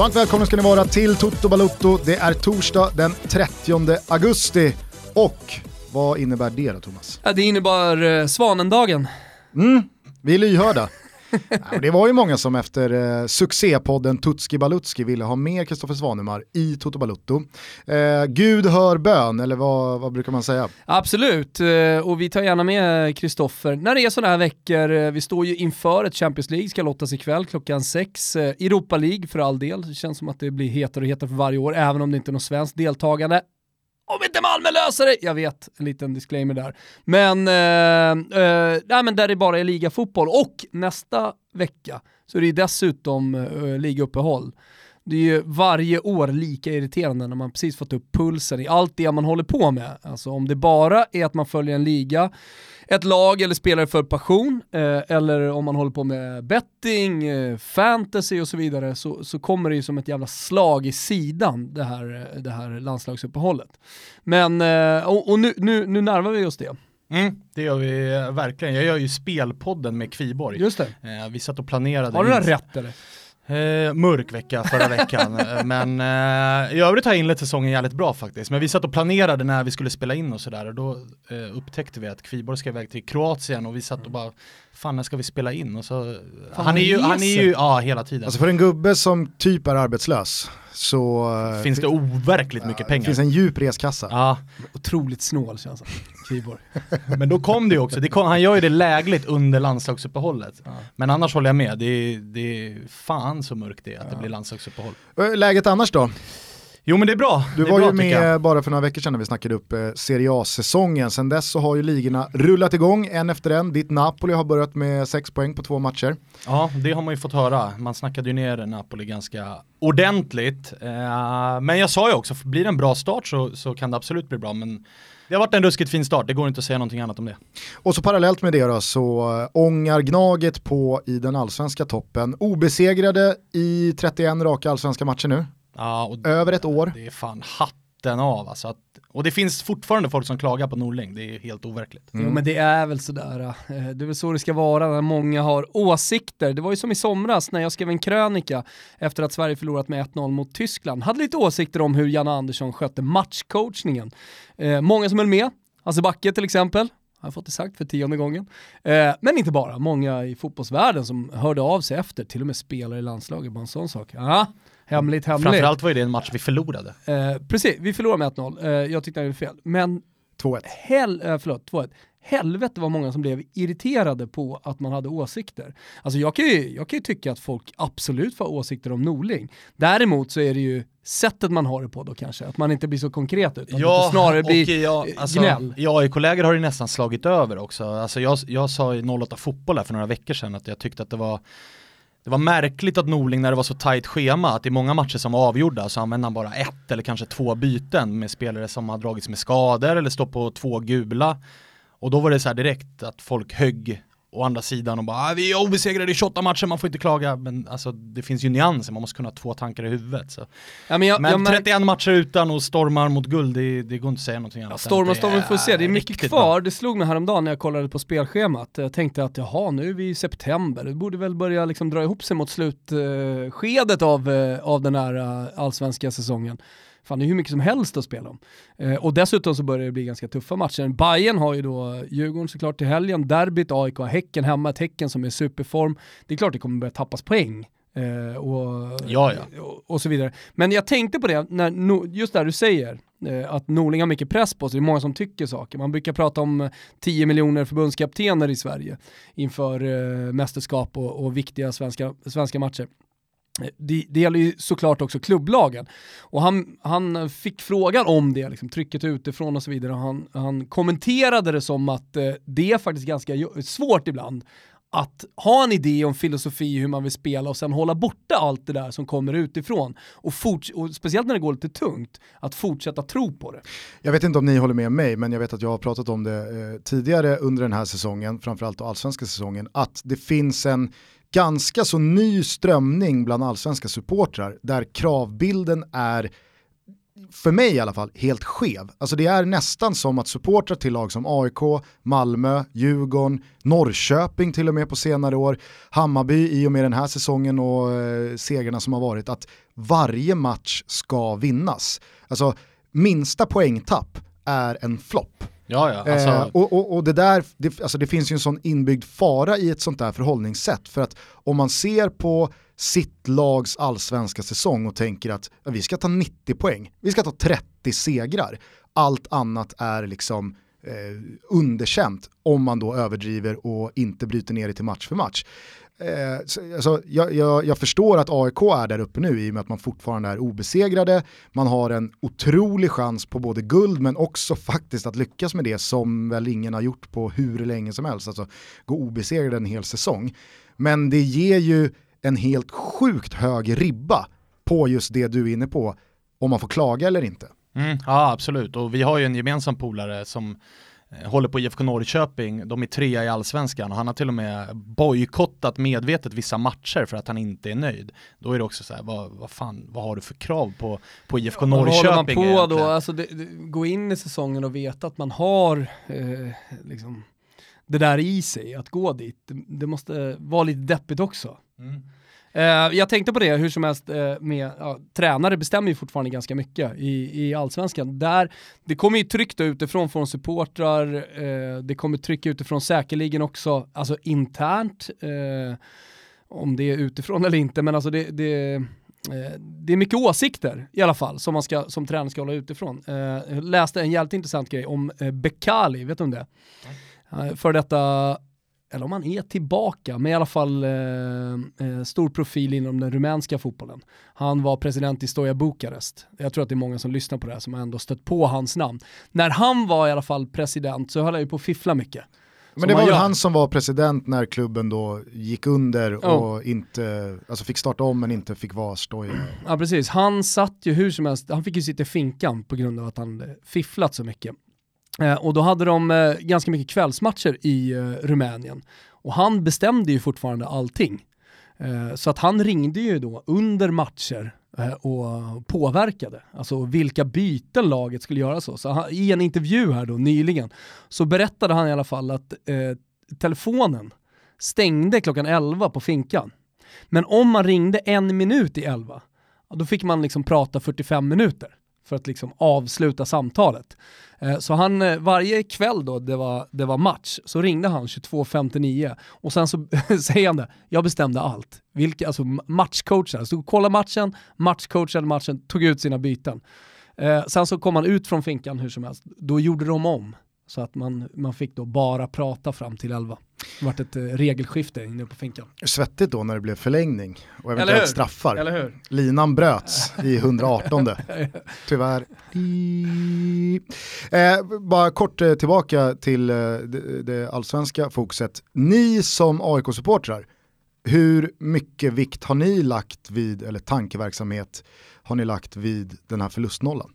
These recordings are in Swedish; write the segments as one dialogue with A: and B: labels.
A: Varmt välkomna ska ni vara till Toto Balutto. Det är torsdag den 30 augusti. Och vad innebär det då Thomas?
B: Ja, det innebär eh, Svanendagen.
A: Mm, vi är lyhörda. Ja, det var ju många som efter eh, succépodden Tutski Balutski ville ha mer Kristoffer Svanemar i Toto Balutto. Eh, Gud hör bön, eller vad, vad brukar man säga?
B: Absolut, eh, och vi tar gärna med Kristoffer. När det är sådana här veckor, eh, vi står ju inför ett Champions League, ska lottas ikväll klockan sex. Eh, Europa League för all del, det känns som att det blir hetare och hetare för varje år, även om det inte är något svenskt deltagande om inte Malmö löser det! Jag vet, en liten disclaimer där. Men, eh, eh, nej, men där det bara är ligafotboll. Och nästa vecka så är det dessutom eh, ligauppehåll. Det är ju varje år lika irriterande när man precis fått upp pulsen i allt det man håller på med. Alltså om det bara är att man följer en liga ett lag eller spelare för passion, eh, eller om man håller på med betting, eh, fantasy och så vidare, så, så kommer det ju som ett jävla slag i sidan det här, eh, det här landslagsuppehållet. Men, eh, och, och nu, nu, nu närmar vi oss det.
C: Mm, det gör vi eh, verkligen. Jag gör ju spelpodden med Kviborg.
B: Just det.
C: Eh, vi satt och planerade.
B: Har du det rätt eller?
C: Eh, mörk vecka förra veckan, men eh, i övrigt har jag inlett säsongen jävligt bra faktiskt. Men vi satt och planerade när vi skulle spela in och sådär och då eh, upptäckte vi att Kviborg ska iväg till Kroatien och vi satt och bara, fan när ska vi spela in? Och så,
B: Fan,
C: han är ju,
B: han
C: är ju, ja hela tiden.
A: Alltså för en gubbe som typ är arbetslös så eh,
C: finns det overkligt mycket pengar.
A: Det finns en djup reskassa.
C: Ja,
B: Otroligt snål känns han, Kviborg.
C: men då kom det ju också, det kom, han gör ju det lägligt under landslagsuppehållet. Men annars håller jag med, det är, det är fan så mörkt det att det blir landslagsuppehåll.
A: Eh, Läget annars då?
C: Jo men det är bra.
A: Du
C: det är
A: var
C: bra,
A: ju med bara för några veckor sedan när vi snackade upp eh, Serie A-säsongen. Sen dess så har ju ligorna rullat igång en efter en. Ditt Napoli har börjat med sex poäng på två matcher.
C: Ja, det har man ju fått höra. Man snackade ju ner Napoli ganska ordentligt. Eh, men jag sa ju också, blir det en bra start så, så kan det absolut bli bra. Men det har varit en ruskigt fin start, det går inte att säga någonting annat om det.
A: Och så parallellt med det då så äh, ångar Gnaget på i den allsvenska toppen. Obesegrade i 31 raka allsvenska matcher nu.
C: Ja, och
A: Över ett år.
C: det är fan hatten av alltså. Att, och det finns fortfarande folk som klagar på Norling, det är helt overkligt.
B: Jo men det är väl sådär, eh, det är väl så det ska vara när många har åsikter. Det var ju som i somras när jag skrev en krönika efter att Sverige förlorat med 1-0 mot Tyskland. Hade lite åsikter om hur Janne Andersson skötte matchcoachningen. Eh, många som höll med, Hasse Backe till exempel, har jag fått det sagt för tionde gången. Eh, men inte bara, många i fotbollsvärlden som hörde av sig efter, till och med spelare i landslaget, bara en sån sak. Ja, hemligt, hemligt.
C: Framförallt var ju det en match vi förlorade.
B: Eh, precis, vi förlorade med 1-0. Eh, jag tyckte det var fel. Men
A: 2-1.
B: hel, eh, förlåt, 2-1. Helvete vad många som blev irriterade på att man hade åsikter. Alltså jag kan ju, jag kan ju tycka att folk absolut får åsikter om Norling. Däremot så är det ju sättet man har det på då kanske, att man inte blir så konkret utan att det snarare blir
C: och jag,
B: eh,
C: alltså,
B: gnäll.
C: Jag och kollegor har ju nästan slagit över också. Alltså jag, jag sa i 08 fotboll här för några veckor sedan att jag tyckte att det var det var märkligt att Norling när det var så tajt schema, att i många matcher som var avgjorda så använde han bara ett eller kanske två byten med spelare som har dragits med skador eller står på två gula. Och då var det så här direkt att folk högg å andra sidan och bara ah, vi är obesegrade i 28 matcher, man får inte klaga. Men alltså det finns ju nyanser, man måste kunna ha två tankar i huvudet. Så.
B: Ja, men jag,
C: Men
B: jag märk-
C: 31 matcher utan och stormar mot guld, det, det går inte att säga någonting annat. än
B: Storm och
C: att
B: storm, vi får se. Det är mycket kvar. Det slog mig häromdagen när jag kollade på spelschemat. Jag tänkte att jaha, nu är vi i september. Det borde väl börja liksom dra ihop sig mot slutskedet av, eh, av den här eh, allsvenska säsongen. Fan, det är hur mycket som helst att spela om. Eh, och dessutom så börjar det bli ganska tuffa matcher. Bayern har ju då Djurgården såklart till helgen, derbyt, AIK Häcken hemma, ett Häcken som är i superform. Det är klart det kommer börja tappas poäng. Eh, och,
C: Ja, ja.
B: Och, och så vidare. Men jag tänkte på det, när, no, just där du säger, eh, att Norling har mycket press på sig, det är många som tycker saker. Man brukar prata om eh, 10 miljoner förbundskaptener i Sverige inför eh, mästerskap och, och viktiga svenska, svenska matcher. Det, det gäller ju såklart också klubblagen. Och han, han fick frågan om det, liksom, trycket utifrån och så vidare. Och han, han kommenterade det som att eh, det är faktiskt ganska svårt ibland att ha en idé om filosofi hur man vill spela och sen hålla borta allt det där som kommer utifrån. Och, forts- och speciellt när det går lite tungt, att fortsätta tro på det.
A: Jag vet inte om ni håller med mig, men jag vet att jag har pratat om det eh, tidigare under den här säsongen, framförallt då allsvenska säsongen, att det finns en ganska så ny strömning bland allsvenska supportrar där kravbilden är för mig i alla fall, helt skev. Alltså det är nästan som att supportrar till lag som AIK, Malmö, Djurgården, Norrköping till och med på senare år, Hammarby i och med den här säsongen och eh, segrarna som har varit, att varje match ska vinnas. Alltså minsta poängtapp är en flopp.
C: Ja, ja, alltså...
A: eh, och, och, och, det där, det, alltså det finns ju en sån inbyggd fara i ett sånt där förhållningssätt. För att om man ser på sitt lags allsvenska säsong och tänker att ja, vi ska ta 90 poäng, vi ska ta 30 segrar. Allt annat är liksom eh, underkänt om man då överdriver och inte bryter ner det till match för match. Eh, så, alltså, jag, jag, jag, förstår att AIK är där uppe nu i och med att man fortfarande är obesegrade. Man har en otrolig chans på både guld men också faktiskt att lyckas med det som väl ingen har gjort på hur länge som helst. Alltså gå obesegrade en hel säsong. Men det ger ju en helt sjukt hög ribba på just det du är inne på, om man får klaga eller inte.
C: Mm, ja absolut, och vi har ju en gemensam polare som håller på IFK Norrköping, de är trea i allsvenskan och han har till och med bojkottat medvetet vissa matcher för att han inte är nöjd. Då är det också så här, vad, vad fan, vad har du för krav på, på IFK Norrköping? Vad håller
B: man på då? Alltså det, det, gå in i säsongen och veta att man har eh, liksom, det där i sig, att gå dit. Det, det måste vara lite deppigt också. Mm. Uh, jag tänkte på det hur som helst uh, med, uh, tränare bestämmer ju fortfarande ganska mycket i, i allsvenskan. Där, det kommer ju tryck utifrån från supportrar, uh, det kommer tryck utifrån säkerligen också, alltså internt, om det är utifrån eller inte, men alltså det, det det är mycket åsikter i alla fall som man ska, som tränare ska hålla utifrån. Jag läste en jävligt intressant grej om Bekali, vet du om det? För detta eller om han är tillbaka, men i alla fall eh, eh, stor profil inom den rumänska fotbollen. Han var president i Stoja Bukarest. Jag tror att det är många som lyssnar på det här som har ändå stött på hans namn. När han var i alla fall president så höll han ju på att fiffla mycket.
A: Men det var väl han som var president när klubben då gick under oh. och inte, alltså fick starta om men inte fick vara Stoja.
B: Ja precis, han satt ju hur som helst, han fick ju sitta i finkan på grund av att han fifflat så mycket. Eh, och då hade de eh, ganska mycket kvällsmatcher i eh, Rumänien. Och han bestämde ju fortfarande allting. så att han ringde ju då under matcher och påverkade, alltså vilka byten laget skulle göra så. så han, I en intervju här då nyligen så berättade han i alla fall att eh, telefonen stängde klockan 11 på finkan. Men om man ringde en minut i 11, då fick man liksom prata 45 minuter för att liksom avsluta samtalet. Eh, så han, eh, varje kväll då det var, det var match, så ringde han 22.59 och sen så säger han det, jag bestämde allt. Vilka, alltså matchcoachen, så kolla matchen, matchcoachade matchen, tog ut sina byten. Eh, sen så kom han ut från finkan hur som helst, då gjorde de om. Så att man, man fick då bara prata fram till 11. Det vart ett eh, regelskifte inne på finkan.
A: Svettigt då när det blev förlängning och eventuellt straffar.
B: Eller hur?
A: Linan bröts i 118. Tyvärr. Eh, bara kort eh, tillbaka till eh, det, det allsvenska fokuset. Ni som AIK-supportrar, hur mycket vikt har ni lagt vid, eller tankeverksamhet har ni lagt vid den här förlustnollan?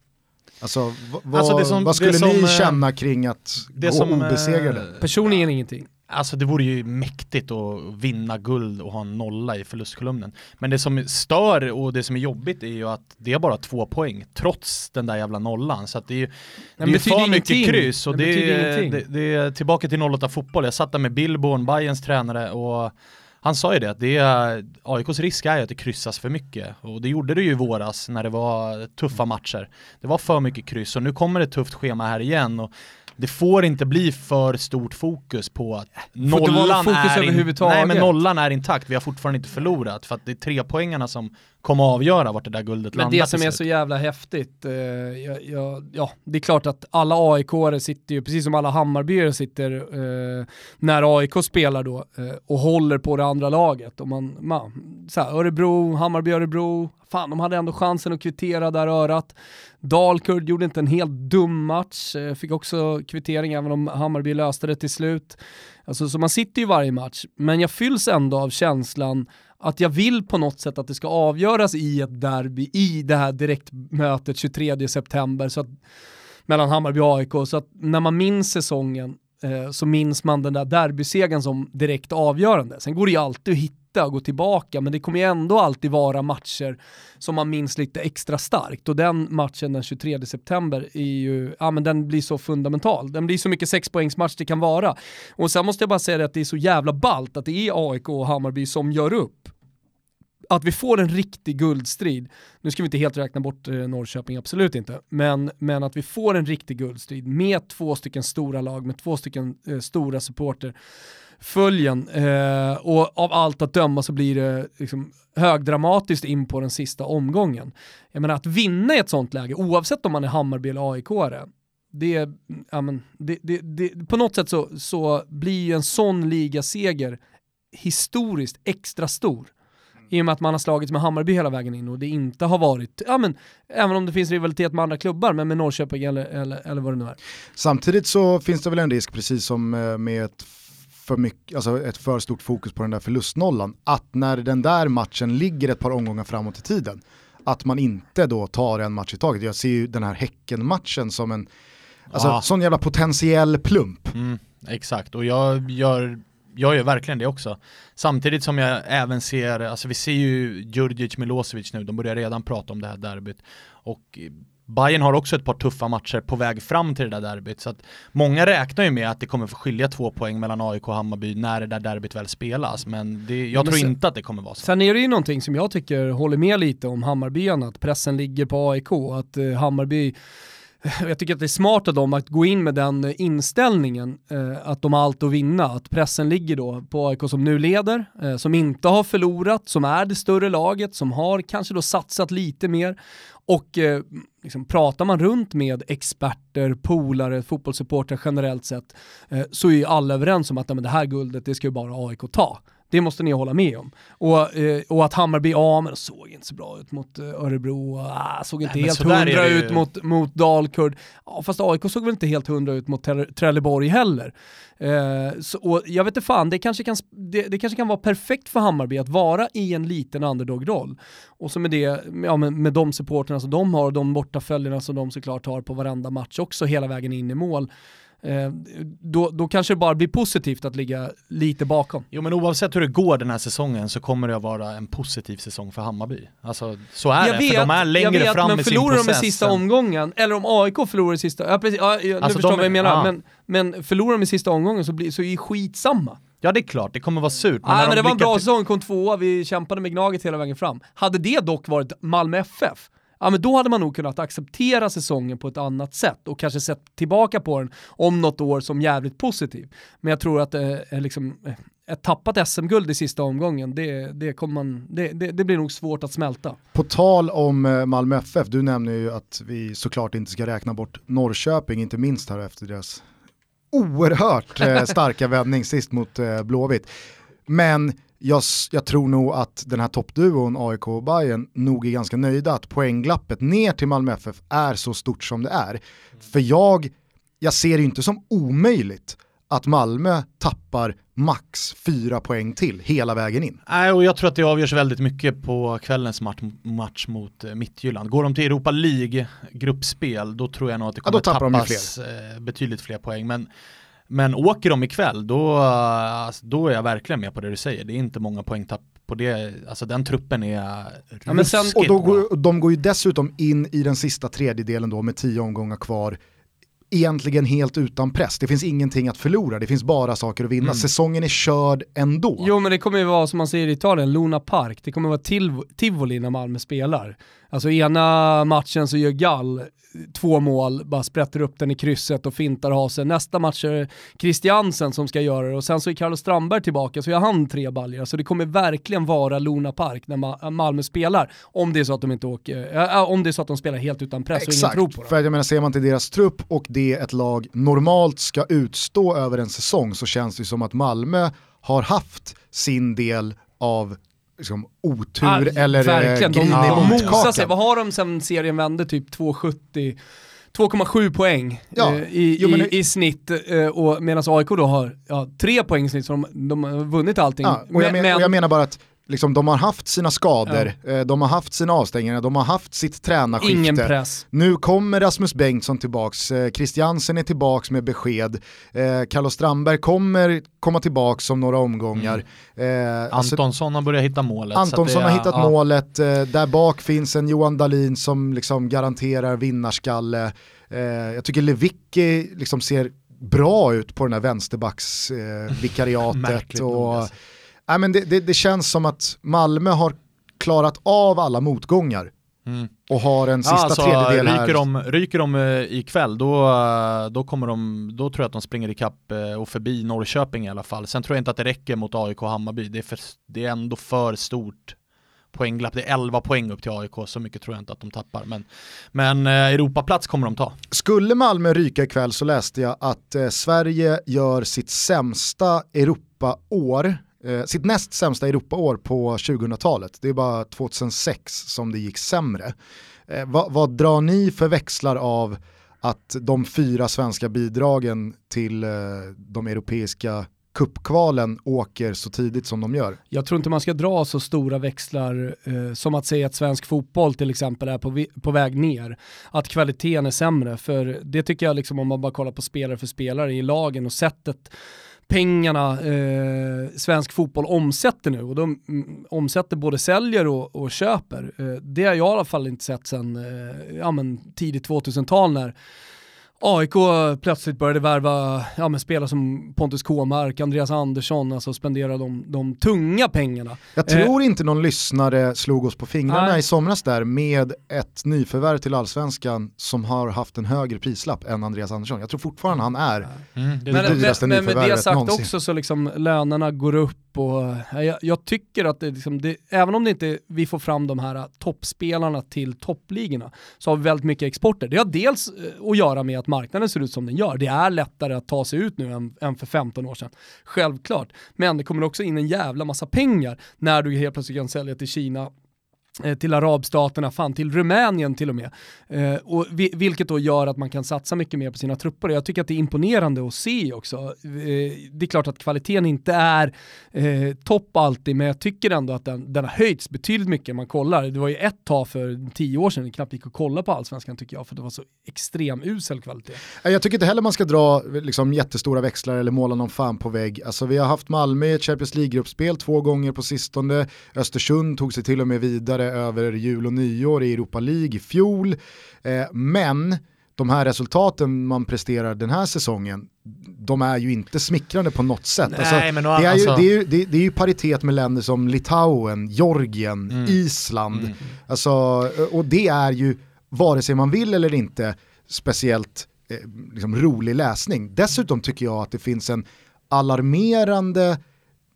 A: Alltså, vad, alltså som, vad skulle ni som, eh, känna kring att gå som, obesegrade?
B: Personligen ingenting.
C: Alltså det vore ju mäktigt att vinna guld och ha en nolla i förlustkolumnen. Men det som stör och det som är jobbigt är ju att det är bara två poäng trots den där jävla nollan. Så att det är ju det är för mycket kryss och det, det, det, det, är tillbaka till 08 fotboll. Jag satt där med Billborn, Bayerns tränare och han sa ju det, att det är, AIKs risk är att det kryssas för mycket. Och det gjorde det ju i våras när det var tuffa matcher. Det var för mycket kryss och nu kommer det ett tufft schema här igen. Och det får inte bli för stort fokus på att nollan är, in, nej, men nollan är intakt, vi har fortfarande inte förlorat för att det är tre poängarna som kommer avgöra vart det där guldet
B: men
C: landar.
B: Men det som är så jävla häftigt, eh, jag, jag, ja det är klart att alla aik sitter ju, precis som alla Hammarbyare sitter eh, när AIK spelar då eh, och håller på det andra laget. Och man, man, så här, Örebro, Hammarby, Örebro, fan de hade ändå chansen att kvittera där örat. Dalkurd gjorde inte en helt dum match, eh, fick också kvittering även om Hammarby löste det till slut. Alltså, så man sitter ju varje match, men jag fylls ändå av känslan att jag vill på något sätt att det ska avgöras i ett derby, i det här direktmötet 23 september så att, mellan Hammarby och AIK, så att när man minns säsongen eh, så minns man den där derbysegern som direkt avgörande. Sen går det ju alltid att hitta och gå tillbaka, men det kommer ju ändå alltid vara matcher som man minns lite extra starkt. Och den matchen den 23 september är ju, ja men den blir så fundamental. Den blir så mycket sexpoängsmatch det kan vara. Och sen måste jag bara säga att det är så jävla balt att det är AIK och Hammarby som gör upp att vi får en riktig guldstrid, nu ska vi inte helt räkna bort eh, Norrköping, absolut inte, men, men att vi får en riktig guldstrid med två stycken stora lag, med två stycken eh, stora supporter följen eh, och av allt att döma så blir det liksom högdramatiskt in på den sista omgången. Jag menar att vinna i ett sånt läge, oavsett om man är Hammarby eller AIK-are, det, ja, men, det, det, det, på något sätt så, så blir ju en sån ligaseger historiskt extra stor i och med att man har slagits med Hammarby hela vägen in och det inte har varit, ja men, även om det finns rivalitet med andra klubbar, men med Norrköping eller, eller, eller vad det nu är.
A: Samtidigt så finns det väl en risk, precis som eh, med ett för, mycket, alltså ett för stort fokus på den där förlustnollan, att när den där matchen ligger ett par omgångar framåt i tiden, att man inte då tar en match i taget. Jag ser ju den här Häcken-matchen som en alltså, ja. sån jävla potentiell plump.
C: Mm, exakt, och jag gör jag gör verkligen det också. Samtidigt som jag även ser, alltså vi ser ju Djurdjic Milosevic nu, de börjar redan prata om det här derbyt. Och Bayern har också ett par tuffa matcher på väg fram till det där derbyt. Så att många räknar ju med att det kommer få skilja två poäng mellan AIK och Hammarby när det där derbyt väl spelas. Men det, jag men tror sen, inte att det kommer vara så.
B: Sen är det ju någonting som jag tycker håller med lite om Hammarbyarna, att pressen ligger på AIK. Att eh, Hammarby jag tycker att det är smart av dem att gå in med den eh, inställningen, eh, att de har allt att vinna. Att pressen ligger då på AIK som nu leder, eh, som inte har förlorat, som är det större laget, som har kanske då satsat lite mer. Och eh, liksom, pratar man runt med experter, polare, fotbollssupportrar generellt sett, eh, så är ju alla överens om att men det här guldet, det ska ju bara AIK ta. Det måste ni hålla med om. Och, eh, och att Hammarby, ja men såg inte så bra ut mot eh, Örebro, ah, såg inte Nej, helt hundra ut mot, mot Dalkurd. Ja, fast AIK såg väl inte helt hundra ut mot Trelleborg heller. Eh, så, och jag vet inte fan, det kanske, kan, det, det, kanske kan vara perfekt för Hammarby att vara i en liten underdog-roll. Och så med det, ja, med, med de supporterna som de har, de bortaföljarna som de såklart har på varenda match också hela vägen in i mål då, då kanske det bara blir positivt att ligga lite bakom.
C: Jo men oavsett hur det går den här säsongen så kommer det att vara en positiv säsong för Hammarby. Alltså så är jag det, vet, för de är längre vet, fram
B: men
C: i sin process. förlorar
B: de i sista omgången, eller om AIK förlorar i sista, ja, precis, ja, nu alltså förstår de, vad jag menar, ja. men, men förlorar de i sista omgången så, blir, så är det skitsamma.
C: Ja det är klart, det kommer vara surt.
B: Men, Nej, men det var en bra säsong, kom tvåa, vi kämpade med Gnaget hela vägen fram. Hade det dock varit Malmö FF, ja men då hade man nog kunnat acceptera säsongen på ett annat sätt och kanske sett tillbaka på den om något år som jävligt positiv. Men jag tror att det är liksom, eh, ett tappat SM-guld i sista omgången, det, det, kommer man, det, det, det, blir nog svårt att smälta.
A: På tal om eh, Malmö FF, du nämner ju att vi såklart inte ska räkna bort Norrköping, inte minst här efter deras oerhört eh, starka vändning sist mot Blåvitt. Men jag, jag, tror nog att den här toppduon AIK och Bayern nog är ganska nöjda att poängglappet ner till Malmö FF är så stort som det är. För jag, jag ser det inte som omöjligt att Malmö tappar max fyra poäng till hela vägen in.
C: Nej, och jag tror att det avgörs väldigt mycket på kvällens match, match mot eh, Midtjylland. Går de till Europa League gruppspel, då tror jag nog att det kommer ja, tappas fler. Eh, betydligt fler poäng. Men men åker de ikväll, då, alltså, då är jag verkligen med på det du säger. Det är inte många poängtapp på det, alltså den truppen är
A: ja, men sen, Och då går, de går ju dessutom in i den sista tredjedelen då med tio omgångar kvar egentligen helt utan press. Det finns ingenting att förlora, det finns bara saker att vinna. Mm. Säsongen är körd ändå.
B: Jo men det kommer ju vara som man säger i Italien, Luna Park. Det kommer vara tivoli när Malmö spelar. Alltså ena matchen så gör Gall två mål, bara sprätter upp den i krysset och fintar Hasen. Nästa match är det Christiansen som ska göra det och sen så är Carlos Strandberg tillbaka så gör han tre baljor. Så det kommer verkligen vara Luna Park när Malmö spelar. Om det är så att de inte åker, äh, om det är så att de spelar helt utan press Exakt, och ingen tror på dem.
A: för jag menar ser man till deras trupp och det ett lag normalt ska utstå över en säsong så känns det som att Malmö har haft sin del av liksom, otur ah, eller eh, verkligen.
B: De, de mosar sig. Vad har de sen serien vände? Typ 2,70 2,7 poäng ja. eh, i, jo, i, i, snitt eh, och medan AIK då har ja, 3 poäng i snitt så de, de har vunnit allting. Ja,
A: och, jag men, men, och, jag menar bara att liksom, de har haft sina skador, eh, de har haft sina avstängningar, de har haft sitt tränarskifte.
B: Ingen press.
A: Nu kommer Rasmus Bengtsson tillbaks, eh, Christiansen är tillbaks med besked, eh, Carlos Strandberg kommer komma tillbaks om några omgångar.
C: Mm. Eh, alltså, Antonsson har börjat hitta målet.
A: Antonsson har hittat ja. målet, där bak finns en Johan Dahlin som liksom garanterar vinnarskalle. Eh, jag tycker Lewicki liksom ser bra ut på den här vänsterbacksvikariatet. Eh, och, äh, men det, det, det, känns som att Malmö har klarat av alla motgångar. Mm. Och har en sista ja, alltså, tredjedel
C: ryker här. De, ryker de uh, ikväll då, uh, då, kommer de, då tror jag att de springer ikapp uh, och förbi Norrköping i alla fall. Sen tror jag inte att det räcker mot AIK och Hammarby. Det är, för, det är ändå för stort poängglapp. Det är 11 poäng upp till AIK, så mycket tror jag inte att de tappar. Men, men eh, Europaplats kommer de ta.
A: Skulle Malmö ryka ikväll så läste jag att eh, Sverige gör sitt sämsta Europaår eh, sitt näst sämsta Europaår på 2000-talet. Det är bara 2006 som det gick sämre. Eh, vad, vad drar ni för växlar av att de fyra svenska bidragen till eh, de europeiska kuppkvalen åker så tidigt som de gör.
B: Jag tror inte man ska dra så stora växlar eh, som att säga att svensk fotboll till exempel är på, på väg ner. Att kvaliteten är sämre, för det tycker jag liksom om man bara kollar på spelare för spelare i lagen och sättet pengarna eh, svensk fotboll omsätter nu och de mm, omsätter både säljer och, och köper. Eh, det har jag i alla fall inte sett sedan eh, ja, tidigt 2000-tal när AIK plötsligt började värva ja, men spelare som Pontus Kåmark, Andreas Andersson, alltså spendera de, de tunga pengarna.
A: Jag tror eh. inte någon lyssnare slog oss på fingrarna nej. i somras där med ett nyförvärv till allsvenskan som har haft en högre prislapp än Andreas Andersson. Jag tror fortfarande han är mm, det, dyraste men, nyförvärvet Men med det sagt någonsin.
B: också så liksom lönerna går upp och eh, jag, jag tycker att det, liksom, det, även om det inte vi får fram de här eh, toppspelarna till toppligorna så har vi väldigt mycket exporter. Det har dels eh, att göra med att marknaden ser ut som den gör. Det är lättare att ta sig ut nu än, än för 15 år sedan. Självklart. Men det kommer också in en jävla massa pengar när du helt plötsligt kan sälja till Kina Eh, till arabstaterna, fan till Rumänien till och med. Eh, och vi, vilket då gör att man kan satsa mycket mer på sina trupper. Jag tycker att det är imponerande att se också. Eh, det är klart att kvaliteten inte är eh, topp alltid, men jag tycker ändå att den, den har höjts betydligt mycket man kollar. Det var ju ett tag för tio år sedan det knappt gick att kolla på allsvenskan tycker jag, för det var så extrem usel kvalitet.
A: Jag tycker inte heller man ska dra liksom, jättestora växlar eller måla någon fan på vägg. Alltså, vi har haft Malmö i ett Champions League-gruppspel två gånger på sistone. Östersund tog sig till och med vidare över jul och nyår i Europa League i fjol. Eh, men de här resultaten man presterar den här säsongen, de är ju inte smickrande på något sätt. Nej, alltså, men det, är ju, alltså... det, är ju, det, det, är ju paritet med länder som Litauen, Georgien, mm. Island. Mm. Alltså, och det är ju, vare sig man vill eller inte, speciellt eh, liksom, rolig läsning. Dessutom tycker jag att det finns en alarmerande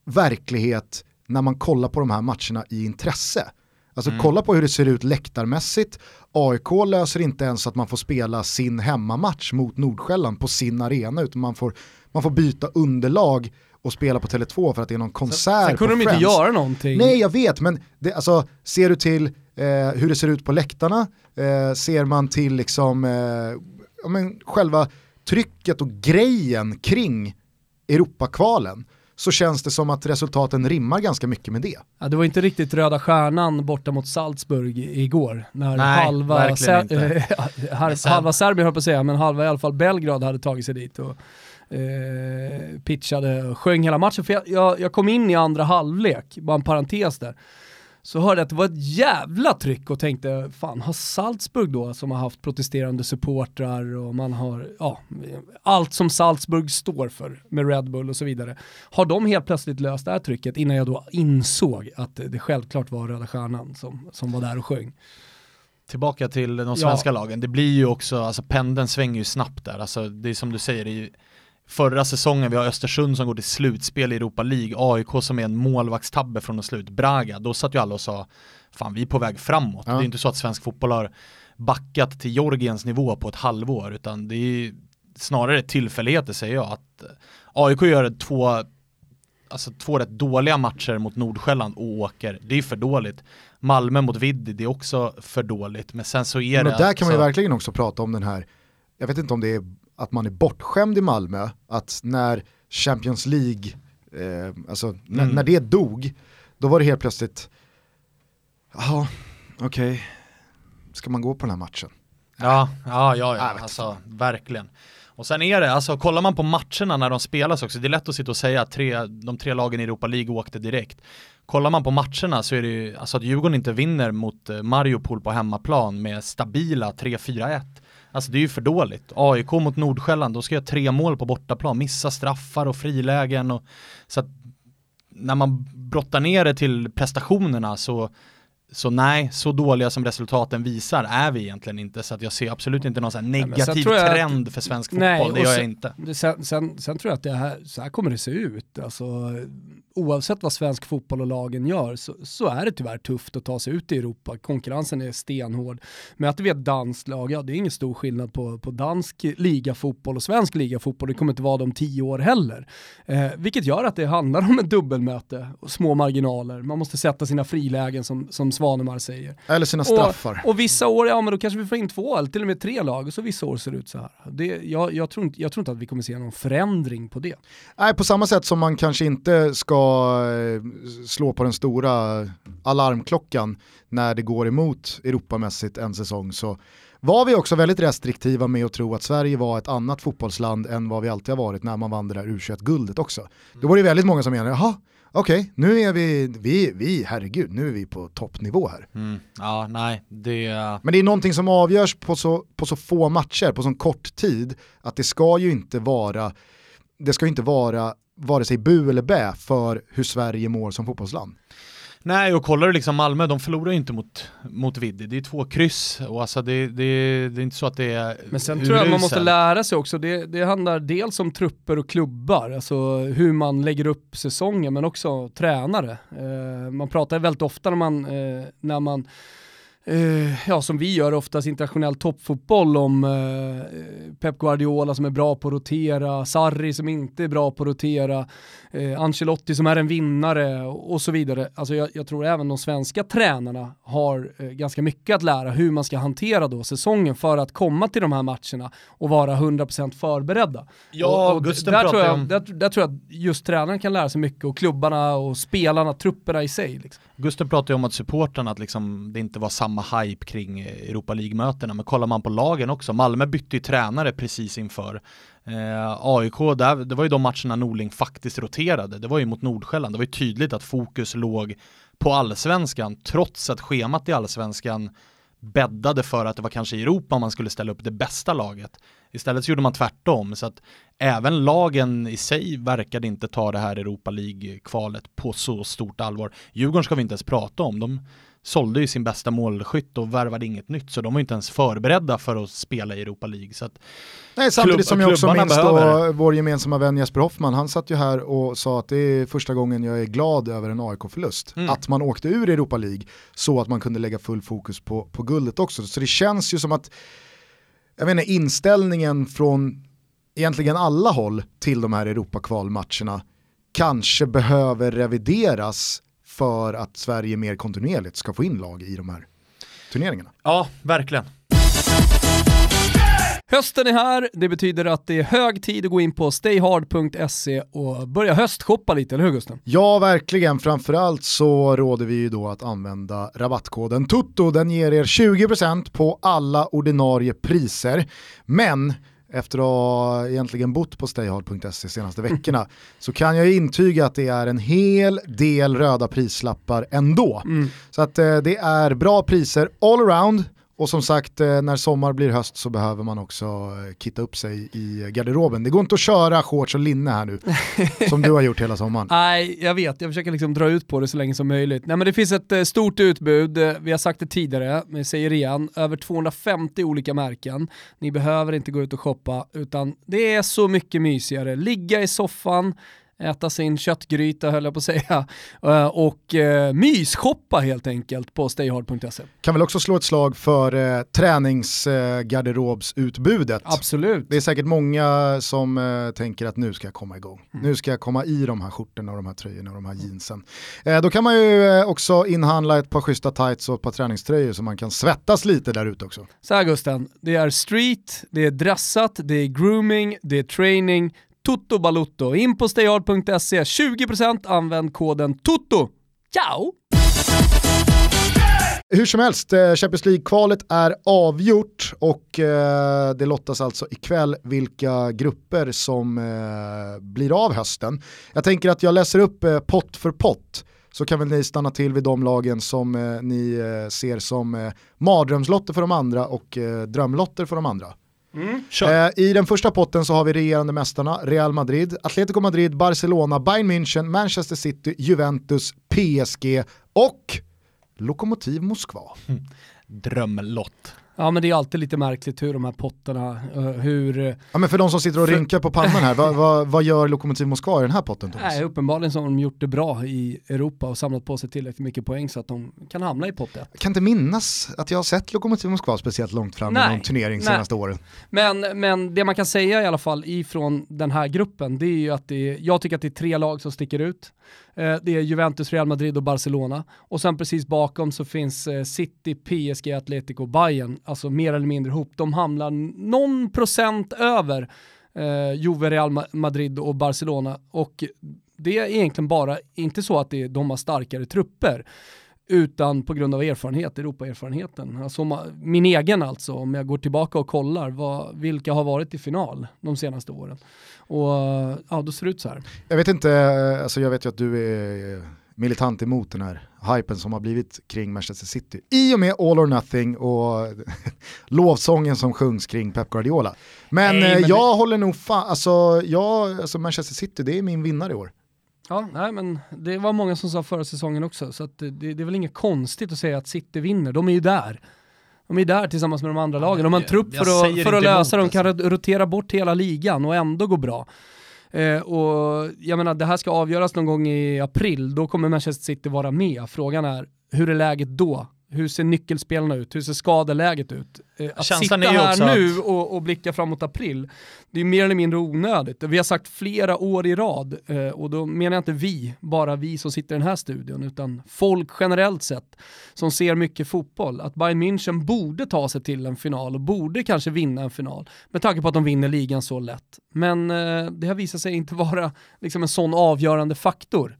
A: verklighet när man kollar på de här matcherna i intresse. Alltså mm. kolla på hur det ser ut läktarmässigt. AIK löser inte ens att man får spela sin hemmamatch mot Nordsjälland på sin arena utan man får, man får byta underlag och spela på Tele2 för att det är någon konsert
B: Sen kunde de inte göra någonting.
A: Nej jag vet men det, alltså, ser du till eh, hur det ser ut på läktarna, eh, ser man till liksom, eh, ja, men själva trycket och grejen kring Europakvalen så känns det som att resultaten rimmar ganska mycket med det.
B: Ja, det var inte riktigt röda stjärnan borta mot Salzburg igår, när Nej, halva, ser halva Serbien höll på att säga, men halva i alla fall Belgrad hade tagit sig dit och eh, pitchade och sjöng hela matchen. För jag, jag, jag kom in i andra halvlek, bara en parentes där så hörde jag att det var ett jävla tryck och tänkte, fan har Salzburg då som har haft protesterande supportrar och man har, ja, allt som Salzburg står för med Red Bull och så vidare. Har de helt plötsligt löst det här trycket innan jag då insåg att det självklart var Röda Stjärnan som, som var där och sjöng.
C: Tillbaka till de svenska ja. lagen, det blir ju också, alltså pendeln svänger ju snabbt där, alltså det är som du säger, det är förra säsongen, vi har Östersund som går till slutspel i Europa League, AIK som är en målvaktstabbe från att slut, Braga, då satt ju alla och sa fan vi är på väg framåt. Ja. Det är inte så att svensk fotboll har backat till Georgiens nivå på ett halvår, utan det är snarare tillfälligheter säger jag. Att AIK gör två, alltså två rätt dåliga matcher mot Nordsjälland och åker, det är för dåligt. Malmö mot Viddi, det är också för dåligt, men sen så är
A: men
C: det...
A: där kan man ju verkligen också prata om den här, jag vet inte om det är att man är bortskämd i Malmö, att när Champions League, eh, alltså mm. när, när, det dog, då var det helt plötsligt, jaha, okej, okay. ska man gå på den här matchen?
C: Ja, ja, ja, ja alltså verkligen. Och sen är det, alltså kollar man på matcherna när de spelas också, det är lätt att sitta och säga att tre, de tre lagen i Europa League åkte direkt. Kollar man på matcherna så är det ju, alltså att Djurgården inte vinner mot eh, Mariupol på hemmaplan med stabila 3-4-1. Alltså det är ju för dåligt. AIK mot Nordsjälland, då ska jag tre mål på bortaplan, missa straffar och frilägen och så att när man brottar ner det till prestationerna så så nej, så dåliga som resultaten visar är vi egentligen inte, så att jag ser absolut inte någon sån negativ nej, trend för svensk fotboll, nej, det gör jag inte.
B: Sen, sen, sen, tror jag att det här, så här kommer det se ut. Alltså, oavsett vad svensk fotboll och lagen gör så, så, är det tyvärr tufft att ta sig ut i Europa. Konkurrensen är stenhård. Möter vi ett danskt lag, ja det är ingen stor skillnad på, på dansk ligafotboll och svensk ligafotboll. Det kommer inte vara de tio år heller. Eh, vilket gör att det handlar om ett dubbelmöte och små marginaler. Man måste sätta sina frilägen som, som Svanemar säger.
A: Eller sina straffar.
B: Och, och, vissa år, ja men då kanske vi får in två eller till och med tre lag och så vissa år ser det ut så här. Det, jag, jag, tror inte, jag tror inte att vi kommer se någon förändring på det.
A: Nej, på samma sätt som man kanske inte ska Eh, slå på den stora alarmklockan när det går emot Europamässigt en säsong så var vi också väldigt restriktiva med att tro att Sverige var ett annat fotbollsland än vad vi alltid har varit när man vann det där U21-guldet också. Då var det väldigt många som menade, jaha, okej, okay, nu är vi, vi, vi, herregud, nu är vi på toppnivå här.
C: Mm. Ja, nej, det...
A: Men det är någonting som avgörs på så, på så få matcher, på så kort tid, att det ska ju inte vara, det ska inte vara vare sig bu eller bä för hur Sverige mår som fotbollsland.
C: Nej, och kollar du liksom Malmö, de förlorar ju inte mot, mot Viddi. Det är två kryss och alltså det, det, det är inte så att det är
B: Men sen tror jag man måste lära sig också, det, det handlar dels om trupper och klubbar, alltså hur man lägger upp säsongen, men också tränare. Eh, man pratar väldigt ofta när man, eh, när man eh, ja, som vi gör oftast internationell toppfotboll om eh, Pep Guardiola som är bra på att rotera, Sarri som inte är bra på att rotera, eh, Ancelotti som är en vinnare och, så vidare. Alltså jag, jag, tror även de svenska tränarna har eh, ganska mycket att lära hur man ska hantera då säsongen för att komma till de här matcherna och vara 100% förberedda.
C: Ja,
B: och, och
C: Gusten
B: där, tror jag,
C: om...
B: där, där, tror jag att just tränaren kan lära sig mycket och klubbarna och spelarna, trupperna i sig. Liksom.
C: Gusten pratade ju om att supporterna, att liksom, det inte var samma hype kring Europa League-mötena, men kollar man på lagen också, Malmö bytte ju tränare precis inför. Eh, AIK, där, det var ju de matcherna Norling faktiskt roterade, det var ju mot Nordsjälland, det var ju tydligt att fokus låg på allsvenskan, trots att schemat i allsvenskan bäddade för att det var kanske i Europa man skulle ställa upp det bästa laget. Istället så gjorde man tvärtom, så att även lagen i sig verkade inte ta det här Europa League-kvalet på så stort allvar. Djurgården ska vi inte ens prata om, de sålde ju sin bästa målskytt och värvade inget nytt, så de var inte ens förberedda för att spela i Europa League. Så
A: Nej, samtidigt som jag också minns då vår gemensamma vän Jesper Hoffman, han satt ju här och sa att det är första gången jag är glad över en AIK-förlust. Mm. Att man åkte ur Europa League så att man kunde lägga full fokus på, på guldet också. Så det känns ju som att, jag vet inte, inställningen från egentligen alla håll till de här Europakvalmatcherna kanske behöver revideras för att Sverige mer kontinuerligt ska få in lag i de här turneringarna.
C: Ja, verkligen.
B: Hösten är här, det betyder att det är hög tid att gå in på stayhard.se och börja höstshoppa lite, eller hur Gusten?
A: Ja, verkligen. Framförallt så råder vi ju då att använda rabattkoden TUTTO. Den ger er 20% på alla ordinarie priser. Men efter att ha egentligen bott på stayhard.se senaste veckorna så kan jag intyga att det är en hel del röda prislappar ändå. Mm. Så att eh, det är bra priser all around och som sagt, eh, när sommar blir höst så behöver man också eh, kitta upp sig i garderoben. Det går inte att köra shorts och linne här nu, som du har gjort hela sommaren.
B: Nej, jag vet. Jag försöker liksom dra ut på det så länge som möjligt. Nej, men det finns ett eh, stort utbud, vi har sagt det tidigare, men jag säger igen, över 250 olika märken. Ni behöver inte gå ut och shoppa, utan det är så mycket mysigare. Ligga i soffan, äta sin köttgryta höll jag på att säga, eh, och eh, mysshoppa helt enkelt på stayhard.se.
A: Kan väl också slå ett slag för eh, träningsgarderobsutbudet.
B: Absolut.
A: Det är säkert många som eh, tänker att nu ska jag komma igång. Mm. Nu ska jag komma i de här skjortorna och de här tröjorna och de här jeansen. Eh, då kan man ju eh, också inhandla ett par schyssta tights och ett par träningströjor så man kan svettas lite där ute också.
B: Så här Gusten, det är street, det är dressat, det är grooming, det är training, Toto Balutto. In på stayhard.se, 20% använd koden TOTO. Ciao!
A: Hur som helst, eh, Champions League-kvalet är avgjort och eh, det lottas alltså ikväll vilka grupper som eh, blir av hösten. Jag tänker att jag läser upp pott för pott så kan väl ni stanna till vid de lagen som ni ser som mardrömslotter för de andra och drömlotter för de andra. Mm, I den första potten så har vi regerande mästarna Real Madrid, Atletico Madrid, Barcelona, Bayern München, Manchester City, Juventus, PSG och Lokomotiv Moskva. Mm.
C: Drömlott.
B: Ja men det är alltid lite märkligt hur de här potterna, uh, hur...
A: Ja men för de som sitter och för... rynkar på pannan här, vad, vad, vad, gör Lokomotiv Moskva i den här potten
B: Thomas? Nej, uppenbarligen så har de gjort det bra i Europa och samlat på sig tillräckligt mycket poäng så att de kan hamna i potten.
A: Jag kan inte minnas att jag har sett Lokomotiv Moskva speciellt långt fram i någon turnering Nej. senaste åren.
B: Men, men det man kan säga i alla fall ifrån den här gruppen, det är ju att det är, jag tycker att det är tre lag som sticker ut. Eh, det är Juventus, Real Madrid och Barcelona. Och sen precis bakom så finns eh, City, PSG, Atletico och Bayern, alltså mer eller mindre ihop. De hamnar någon procent över eh, Juve, Real Madrid och Barcelona. Och det är egentligen bara, inte så att det, de har starkare trupper, utan på grund av erfarenhet, Europaerfarenheten. Alltså, min egen alltså, om jag går tillbaka och kollar vad, vilka har varit i final de senaste åren. Och ja, då ser det ut så här.
A: Jag vet inte, alltså jag vet ju att du är militant emot den här hypen som har blivit kring Manchester City. I och med All or Nothing och lovsången som sjungs kring Pep Guardiola. Men, nej, men jag det... håller nog fan, alltså, jag, alltså Manchester City det är min vinnare i år.
B: Ja, nej men det var många som sa förra säsongen också, så det, det, är väl inget konstigt att säga att City vinner, de är ju där. De är där tillsammans med de andra lagen. De har en trupp för att, för att lösa. De kan alltså. rotera bort hela ligan och ändå gå bra. Eh, och jag menar, det här ska avgöras någon gång i april. Då kommer Manchester City vara med. Frågan är, hur är läget då? Hur ser nyckelspelarna ut? Hur ser skadeläget ut? Eh, att Känslan sitta här nu och, och blicka framåt april, det är mer eller mindre onödigt. Vi har sagt flera år i rad, eh, och då menar jag inte vi, bara vi som sitter i den här studion, utan folk generellt sett som ser mycket fotboll, att Bayern München borde ta sig till en final och borde kanske vinna en final, med tanke på att de vinner ligan så lätt. Men eh, det har visat sig inte vara liksom, en sån avgörande faktor.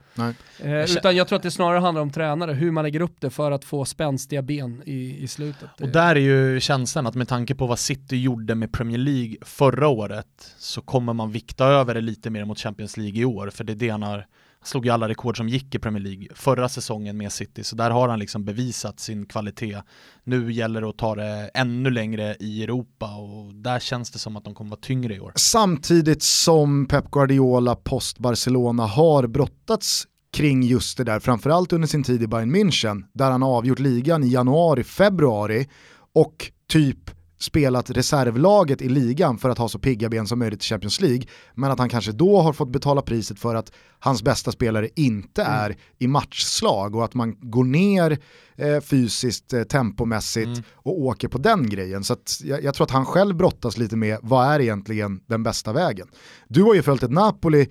B: Eh, utan jag tror att det snarare handlar om tränare, hur man lägger upp det för att få spänstiga ben i, i slutet.
C: Och där är ju känslan att med tanke på vad City gjorde med Premier League förra året så kommer man vikta över det lite mer mot Champions League i år, för det är det han har slog ju alla rekord som gick i Premier League förra säsongen med City, så där har han liksom bevisat sin kvalitet. Nu gäller det att ta det ännu längre i Europa och där känns det som att de kommer vara tyngre i år.
A: Samtidigt som Pep Guardiola post Barcelona har brottats kring just det där, framförallt under sin tid i Bayern München, där han har avgjort ligan i januari, februari och typ spelat reservlaget i ligan för att ha så pigga ben som möjligt i Champions League, men att han kanske då har fått betala priset för att hans bästa spelare inte mm. är i matchslag och att man går ner eh, fysiskt, eh, tempomässigt mm. och åker på den grejen. Så jag, jag, tror att han själv brottas lite med vad är egentligen den bästa vägen. Du har ju följt ett Napoli eh,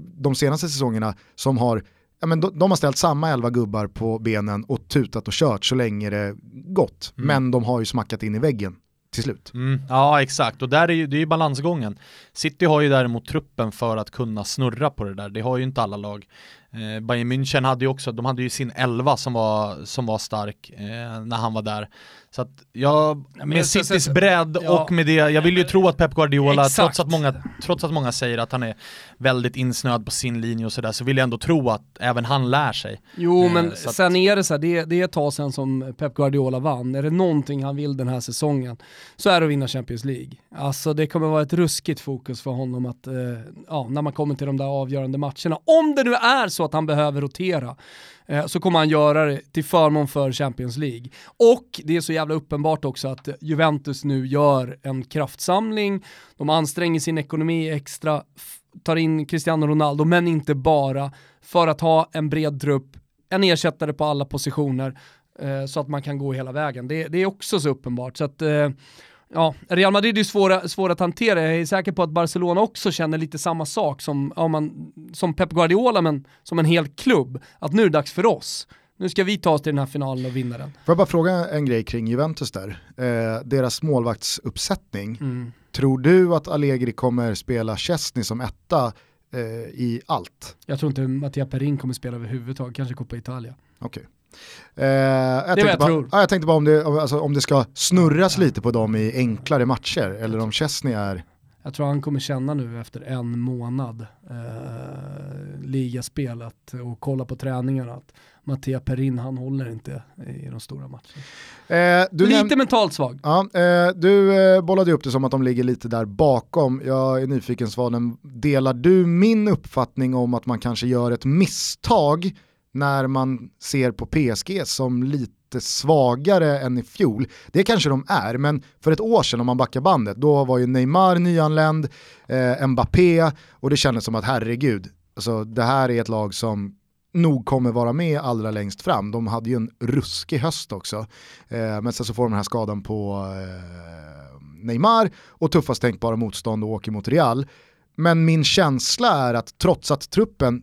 A: de senaste säsongerna som har ja, men de, de, har ställt samma elva gubbar på benen och tutat och kört så länge det gått. Mm. Men de har ju smackat in i väggen till slut.
C: Mm, ja exakt, och där är ju, det är ju balansgången. City har ju däremot truppen för att kunna snurra på det där, det har ju inte alla lag. Eh, Bayern München hade ju också, de hade ju sin elva som var, som var stark eh, när han var där. Så att jag, med Citys bredd ja, och med det, jag vill ju tro att Pep Guardiola, trots att, många, trots att många säger att han är väldigt insnöad på sin linje och sådär, så vill jag ändå tro att även han lär sig.
B: Jo, eh, men att... sen är det så här, det, det är ett tag sedan som Pep Guardiola vann. Är det någonting han vill den här säsongen så är det att vinna Champions League. Alltså det kommer vara ett ruskigt fokus för honom att, eh, ja, när man kommer till de där avgörande matcherna. Om det nu är så så att han behöver rotera, eh, så kommer han göra det till förmån för Champions League. Och det är så jävla uppenbart också att Juventus nu gör en kraftsamling, de anstränger sin ekonomi extra, tar in Cristiano Ronaldo, men inte bara, för att ha en bred trupp, en ersättare på alla positioner, eh, så att man kan gå hela vägen. Det, det är också så uppenbart. Så att, eh, ja, Real Madrid är svåra, svåra att hantera. Jag är säker på att Barcelona också känner lite samma sak som, ja, man, som Pep Guardiola, men som en hel klubb. Att nu är det dags för oss. Nu ska vi ta oss till den här finalen och vinna den.
A: Får jag bara fråga en grej kring Juventus där? Eh, deras målvaktsuppsättning. Mm. Tror du att Allegri kommer spela Chesney som etta eh, i allt.
B: Jag tror inte Mattia Perin kommer spela överhuvudtaget, kanske Coppa Italia.
A: Okej. Okay. Eh, jag,
B: det
A: tänkte
B: jag
A: bara, jag tänkte bara om det, alltså, om det ska snurras lite på dem i enklare matcher eller om Chesney är
B: jag tror han kommer känna nu efter en månad eh, ligaspelet och kolla på träningarna att Mattia Perin han håller inte i de stora matcherna. Eh, lite mentalt svag.
A: Ja, eh, du eh, bollade upp det som att de ligger lite där bakom. Jag är nyfiken Svanen, delar du min uppfattning om att man kanske gör ett misstag när man ser på PSG som lite svagare än i fjol. Det kanske de är, men för ett år sedan om man backar bandet, då var ju Neymar nyanländ, eh, Mbappé och det kändes som att herregud, alltså, det här är ett lag som nog kommer vara med allra längst fram. De hade ju en ruskig höst också. Eh, men sen så får de den här skadan på eh, Neymar och tuffast tänkbara motstånd och åker mot Real. Men min känsla är att trots att truppen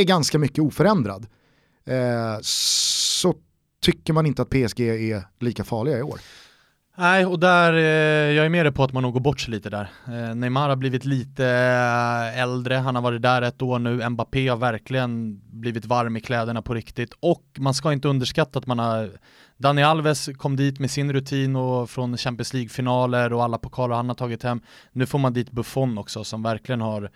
A: är ganska mycket oförändrad eh, så tycker man inte att PSG är lika farliga i år.
C: Nej, och där, eh, jag är med dig på att man nog går bort sig lite där. Eh, Neymar har blivit lite eh, äldre, han har varit där ett år nu, Mbappé har verkligen blivit varm i kläderna på riktigt och man ska inte underskatta att man har Dani Alves kom dit med sin rutin och från Champions League-finaler och alla pokaler han har tagit hem. Nu får man dit Buffon också som verkligen har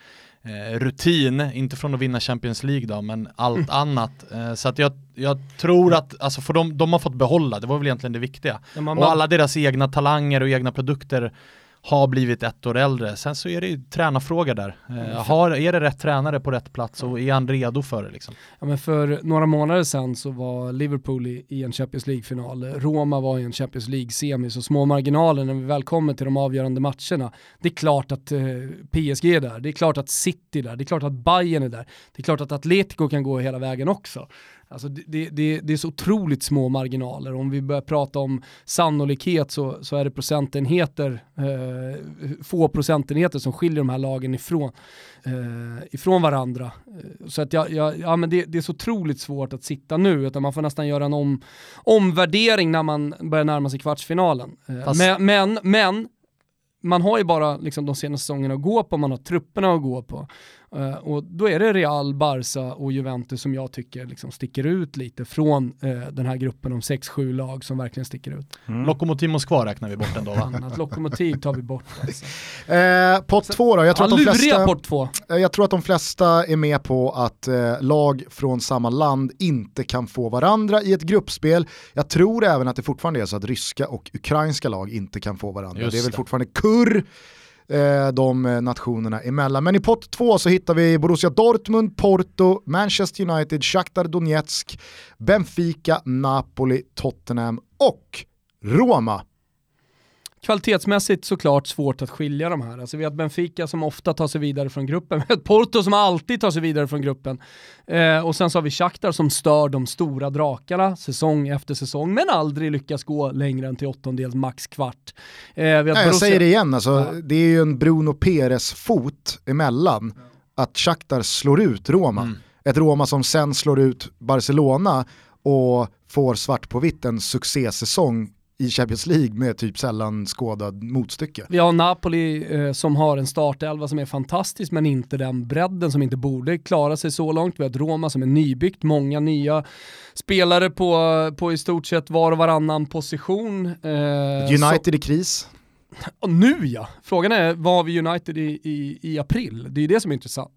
C: eh, rutin, inte från att vinna Champions League då, men allt mm. annat. Eh, så att jag, jag tror att, alltså för de, de har fått behålla, det var väl egentligen det viktiga. Ja, och alla deras egna talanger och egna produkter har blivit ett år äldre. Sen så är det ju tränarfråga där. Eh, har, är det rätt tränare på rätt plats och är han redo för det? Liksom?
B: Ja, men för några månader sedan så var Liverpool i, i en Champions League-final. Roma var i en Champions League-semi, så små marginaler när vi väl kommer till de avgörande matcherna. Det är klart att eh, PSG är där, det är klart att City är där, det är klart att Bayern är där, det är klart att Atletico kan gå hela vägen också. Alltså det, det, det, är så otroligt små marginaler. Om vi börjar prata om sannolikhet så, så är det procentenheter, eh, få procentenheter som skiljer de här lagen ifrån, eh, ifrån varandra. Eh, så att jag, jag, ja, men det, det, är så otroligt svårt att sitta nu, utan man får nästan göra en om, omvärdering när man börjar närma sig kvartsfinalen. Eh, men, men, men man har ju bara liksom, de senaste säsongerna att gå på, man har trupperna att gå på. Uh, och då är det Real, Barca och Juventus som jag tycker liksom sticker ut lite från uh, den här gruppen om 6-7 lag som verkligen sticker ut.
C: Mm. Lokomotiv Moskva räknar vi bort ändå va?
B: Annat lokomotiv tar vi bort. Alltså.
A: Eh, pott två då, jag tror, ja, att de flesta,
B: pott två.
A: Eh, jag tror att de flesta är med på att eh, lag från samma land inte kan få varandra i ett gruppspel. Jag tror även att det fortfarande är så att ryska och ukrainska lag inte kan få varandra. Just det är väl det. fortfarande kurr eh, de eh, nationerna emellan. Men i pott två så hittar vi Borussia Dortmund, Porto, Manchester United, Shakhtar Donetsk, Benfica, Napoli, Tottenham och Roma
B: kvalitetsmässigt såklart svårt att skilja de här. Alltså vi har ett Benfica som ofta tar sig vidare från gruppen, vi har ett Porto som alltid tar sig vidare från gruppen. Eh, och sen så har vi Shakhtar som stör de stora drakarna säsong efter säsong, men aldrig lyckas gå längre än till åttondels, max kvart.
A: Eh, Nej, jag säger det igen, alltså, ja. det är ju en Bruno Perez-fot emellan att Shakhtar slår ut Roma. Mm. Ett Roma som sen slår ut Barcelona och får svart på vitt en succésäsong i Champions League med typ sällan skådad motstycke.
B: Vi har Napoli eh, som har en startelva som är fantastisk men inte den bredden som inte borde klara sig så långt. Vi har ett Roma som är nybyggt, många nya spelare på, på i stort sett var och varannan position. Eh,
A: United så... i kris.
B: Och nu ja! Frågan är, vad har vi United i, i, i april? Det är det som är intressant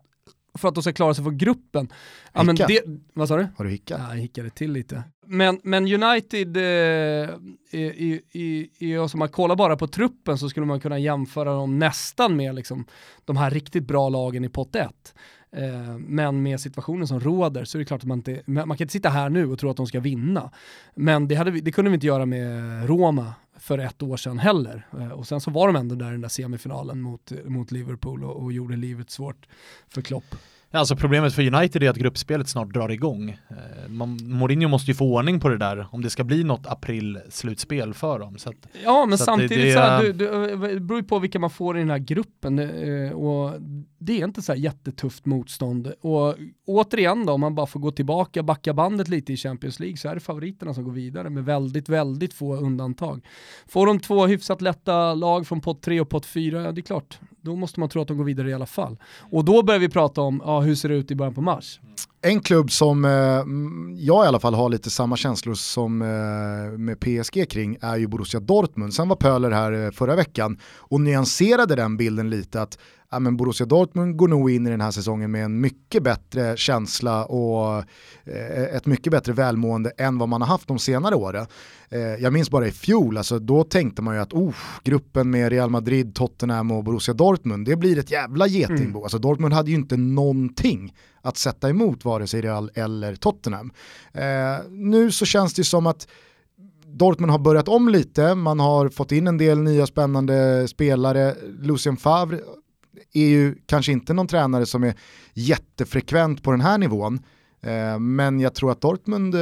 B: för att de ska klara sig från gruppen.
A: Ja, men det,
B: vad sa du?
A: Har du hickat?
B: Ja, jag hickade till lite. Men, men United, eh, i, i, i, om man kollar bara på truppen så skulle man kunna jämföra dem nästan med liksom, de här riktigt bra lagen i pott 1. Eh, men med situationen som råder så är det klart att man inte, man kan inte sitta här nu och tro att de ska vinna. Men det, hade det kunde vi inte göra med Roma för ett år sedan heller. Eh, och sen så var de ändå där i den där semifinalen mot, mot Liverpool och, och gjorde livet svårt för Klopp.
C: Alltså problemet för United är att gruppspelet snart drar igång. Eh, Mourinho måste ju få ordning på det där om det ska bli något april-slutspel för dem. Att,
B: ja, men så samtidigt det, det, så här, du, du, det beror ju på vilka man får i den här gruppen eh, och det är inte så här jättetufft motstånd. Och återigen då, om man bara får gå tillbaka, backa bandet lite i Champions League så är det favoriterna som går vidare med väldigt, väldigt få undantag. Får de två hyfsat lätta lag från pott 3 och pott 4, ja det är klart, då måste man tro att de går vidare i alla fall. Och då börjar vi prata om, ja, hur ser det ut i början på mars? Mm.
A: En klubb som eh, mm, jag i alla fall har lite samma känslor som eh, med PSG kring är ju Borussia Dortmund. Sen var Pöler här eh, förra veckan och nyanserade den bilden lite att ja, men Borussia Dortmund går nog in i den här säsongen med en mycket bättre känsla och eh, ett mycket bättre välmående än vad man har haft de senare åren. Eh, jag minns bara i fjol, alltså, då tänkte man ju att oh, gruppen med Real Madrid, Tottenham och Borussia Dortmund, det blir ett jävla getingbo. Mm. Alltså, Dortmund hade ju inte någonting att sätta emot vare sig Real eller Tottenham. Eh, nu så känns det som att Dortmund har börjat om lite, man har fått in en del nya spännande spelare. Lucien Favre är ju kanske inte någon tränare som är jättefrekvent på den här nivån. Eh, men jag tror att Dortmund, eh,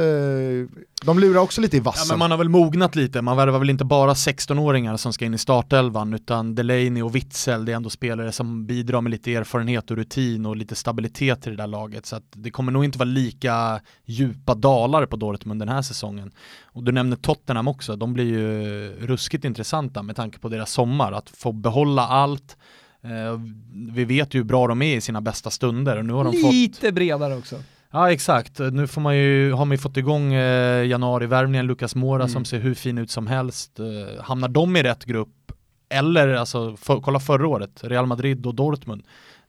A: de lurar också lite i vassen.
C: Ja, men man har väl mognat lite, man värvar väl inte bara 16-åringar som ska in i startelvan utan Delaney och Witzel, det är ändå spelare som bidrar med lite erfarenhet och rutin och lite stabilitet i det där laget. Så att det kommer nog inte vara lika djupa dalar på Dortmund den här säsongen. Och du nämner Tottenham också, de blir ju ruskigt intressanta med tanke på deras sommar, att få behålla allt, vi vet ju hur bra de är i sina bästa stunder. Och nu har de
B: Lite
C: fått...
B: bredare också.
C: Ja exakt, nu får man ju, har man ju fått igång eh, januari-värvningen, Lukas Mora mm. som ser hur fin ut som helst. Eh, hamnar de i rätt grupp, eller alltså, för, kolla förra året, Real Madrid och Dortmund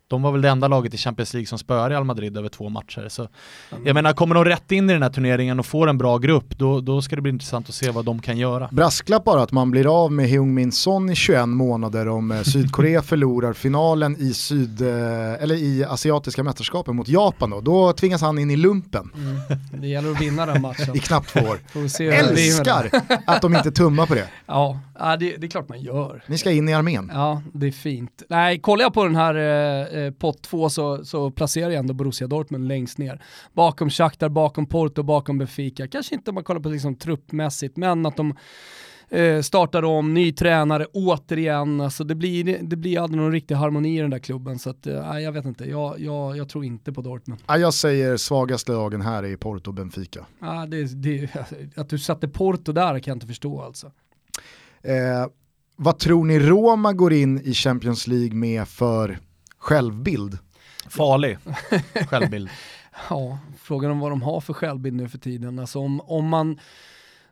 C: de var väl det enda laget i Champions League som spöade Real Madrid över två matcher. Så. Jag menar, kommer de rätt in i den här turneringen och får en bra grupp, då, då ska det bli intressant att se vad de kan göra.
A: Brasklapp bara att man blir av med Heung Min Son i 21 månader om eh, Sydkorea förlorar finalen i, syd, eh, eller i asiatiska mästerskapen mot Japan då. Då tvingas han in i lumpen. Mm.
B: Det gäller att vinna den matchen.
A: I knappt två år. Älskar att de inte tummar på det.
B: Ja, det, det, är klart man gör.
A: Ni ska in i armén.
B: Ja, det är fint. Nej, kollar jag på den här eh, eh, pott två så, så placerar jag ändå Borussia Dortmund längst ner. Bakom Shakhtar, bakom Porto, bakom Benfica. Kanske inte om man kollar på liksom truppmässigt, men att de eh, startar om, ny tränare återigen. Alltså det, blir, det blir aldrig någon riktig harmoni i den där klubben. Så att, eh, jag vet inte, jag, jag, jag tror inte på Dortmund.
A: jag säger svagaste lagen här är Porto och Benfica.
B: Ah, det, det, att du satte Porto där kan jag inte förstå alltså.
A: Eh, vad tror ni Roma går in i Champions League med för självbild.
C: Farlig självbild.
B: ja, frågan om vad de har för självbild nu för tiden. Alltså om, om man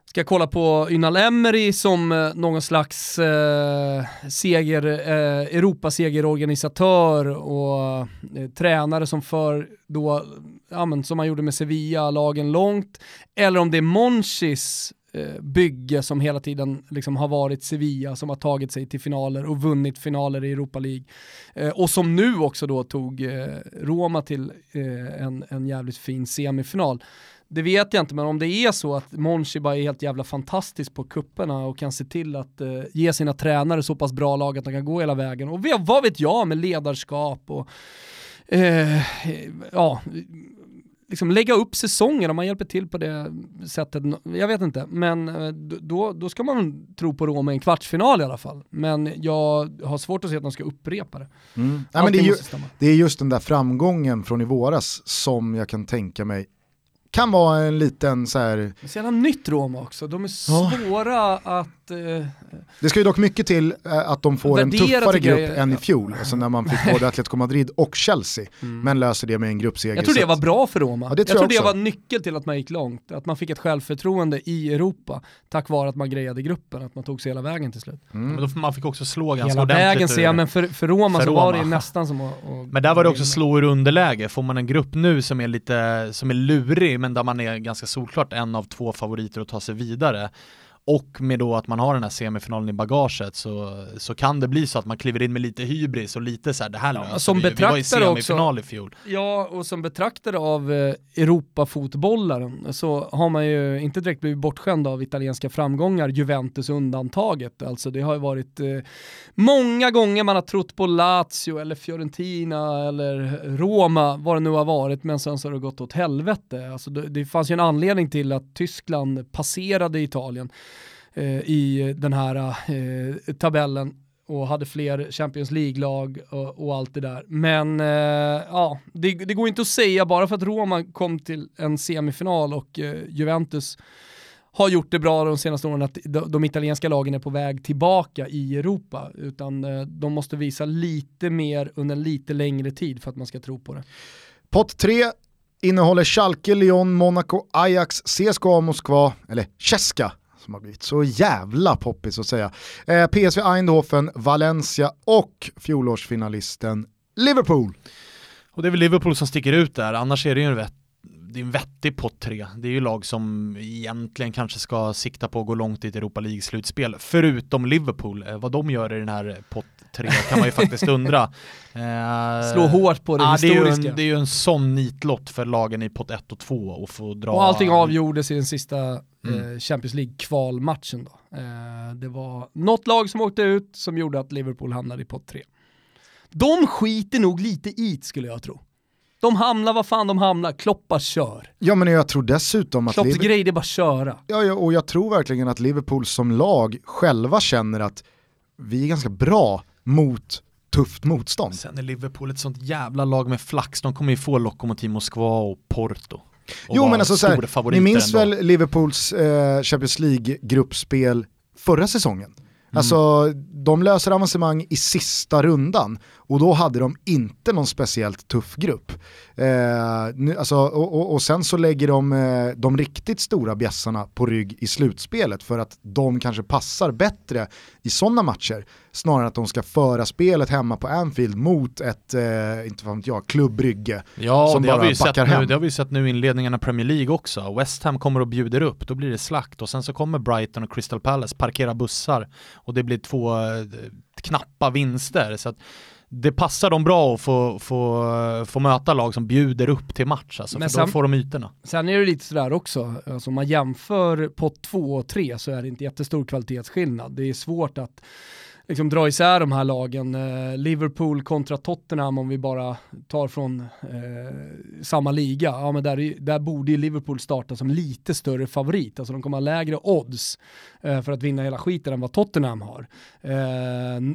B: ska kolla på Ynal Emery som eh, någon slags eh, seger, eh, Europasegerorganisatör och eh, tränare som för då, ja, men, som man gjorde med Sevilla, lagen långt. Eller om det är Monchis Eh, bygge som hela tiden liksom har varit Sevilla som har tagit sig till finaler och vunnit finaler i Europa League. Eh, och som nu också då tog eh, Roma till eh, en, en jävligt fin semifinal. Det vet jag inte, men om det är så att Monchi bara är helt jävla fantastisk på kupperna och kan se till att eh, ge sina tränare så pass bra lag att de kan gå hela vägen. Och vad vet jag med ledarskap och Eh, ja, liksom lägga upp säsongen om man hjälper till på det sättet. Jag vet inte, men eh, då, då ska man tro på Roma i en kvartsfinal i alla fall. Men jag har svårt att se att de ska upprepa det.
A: Mm. Ja, men det, är ju, det är just den där framgången från i våras som jag kan tänka mig kan vara en liten så här... Det
B: är så jävla nytt Roma också, de är svåra ja. att... Eh...
A: Det ska ju dock mycket till eh, att de får en tuffare grupp jag, än i fjol, alltså när man fick både Atletico Madrid och Chelsea, mm. men löser det med en gruppseger.
B: Jag tror det var bra för Roma. Ja, jag tror jag det var nyckel till att man gick långt, att man fick ett självförtroende i Europa, tack vare att man grejade gruppen, att man tog sig hela vägen till slut.
C: Mm. Men då man fick också slå ganska
B: hela
C: ordentligt.
B: Hela vägen ser jag, men för, för Roma för så Roma. var det nästan som att...
C: Men där var det också slå ur underläge, får man en grupp nu som är lite, som är lurig, men där man är ganska ganska solklart en av två favoriter att ta sig vidare och med då att man har den här semifinalen i bagaget så, så kan det bli så att man kliver in med lite hybris och lite så här, det här ja, löser
B: som
C: vi. vi var
B: i
C: semifinal också, i fjol.
B: Ja, och som betraktare av eh, Europafotbollaren så har man ju inte direkt blivit bortskämd av italienska framgångar, Juventus undantaget. Alltså det har ju varit eh, många gånger man har trott på Lazio eller Fiorentina eller Roma, vad det nu har varit, men sen så har det gått åt helvete. Alltså det, det fanns ju en anledning till att Tyskland passerade Italien Eh, i den här eh, tabellen och hade fler Champions League-lag och, och, allt det där. Men eh, ja, det, det, går inte att säga bara för att Roma kom till en semifinal och eh, Juventus har gjort det bra de senaste åren att de, de italienska lagen är på väg tillbaka i Europa, utan eh, de måste visa lite mer under en lite längre tid för att man ska tro på det.
A: Pott 3 innehåller Schalke, Lyon, Monaco, Ajax, CSKA Moskva, eller Ceska som har blivit så jävla poppis att säga. Eh, PSV Eindhoven, Valencia och fjolårsfinalisten Liverpool.
C: Och det är väl Liverpool som sticker ut där, annars är det ju en, rätt det är en vettig pott tre. Det är ju lag som egentligen kanske ska sikta på att gå långt i ett Europa League-slutspel, förutom Liverpool. Eh, vad de gör i den här pott tre kan man ju faktiskt undra.
B: Eh, Slå hårt på det
C: ah,
B: historiska.
C: Det är, en, det är ju en sån nitlott för lagen i pott 1 och 2 att få dra...
B: Och allting avgjordes i den sista
C: Mm.
B: eh, Champions League-kvalmatchen då. Eh, det var något lag som åkte ut som gjorde att Liverpool hamnade i pott 3. De skiter nog lite i skulle jag tro. De hamnar vad fan de hamnar, Klopp bara kör.
A: Ja men jag tror dessutom att...
B: Klopps
A: Liverpool...
B: grej det är bara köra.
A: Ja, ja, och jag tror verkligen att Liverpool som lag själva känner att vi är ganska bra mot tufft motstånd.
C: Sen är Liverpool ett sånt jävla lag med flax, de kommer ju få Lokomotiv Moskva och Porto. Och
A: Jo men alltså såhär, ni minns
C: ändå.
A: väl Liverpools eh, Champions League-gruppspel förra säsongen?
C: Mm.
A: Alltså de löser avancemang i sista rundan och då hade de inte någon speciellt tuff grupp. Eh, nu, alltså, och, och, och sen så lägger de eh, de riktigt stora bjässarna på rygg i slutspelet för att de kanske passar bättre i sådana matcher snarare att de ska föra spelet hemma på Anfield mot ett, eh, inte fan jag, klubbrygge
C: Ja,
A: som
C: det har,
A: bara
C: vi ju sett
A: backar
C: nu,
A: hem.
C: det har vi sett nu i inledningen av Premier League också. West Ham kommer och bjuder upp, då blir det slakt och sen så kommer Brighton och Crystal Palace parkera bussar och det blir två eh, knappa vinster. Så att det passar dem bra att få, få, få möta lag som bjuder upp till match, alltså,
B: Men
C: för då
B: sen-
C: får de ytorna.
B: Sen är det lite sådär också, alltså om man jämför pott 2 och 3 så är det inte jättestor kvalitetsskillnad. Det är svårt att liksom dra isär de här lagen. Eh, Liverpool kontra Tottenham om vi bara tar från eh, samma liga, ja men där, är- där borde ju Liverpool starta som lite större favorit. Alltså de kommer ha lägre odds eh, för att vinna hela skiten än vad Tottenham har. Eh,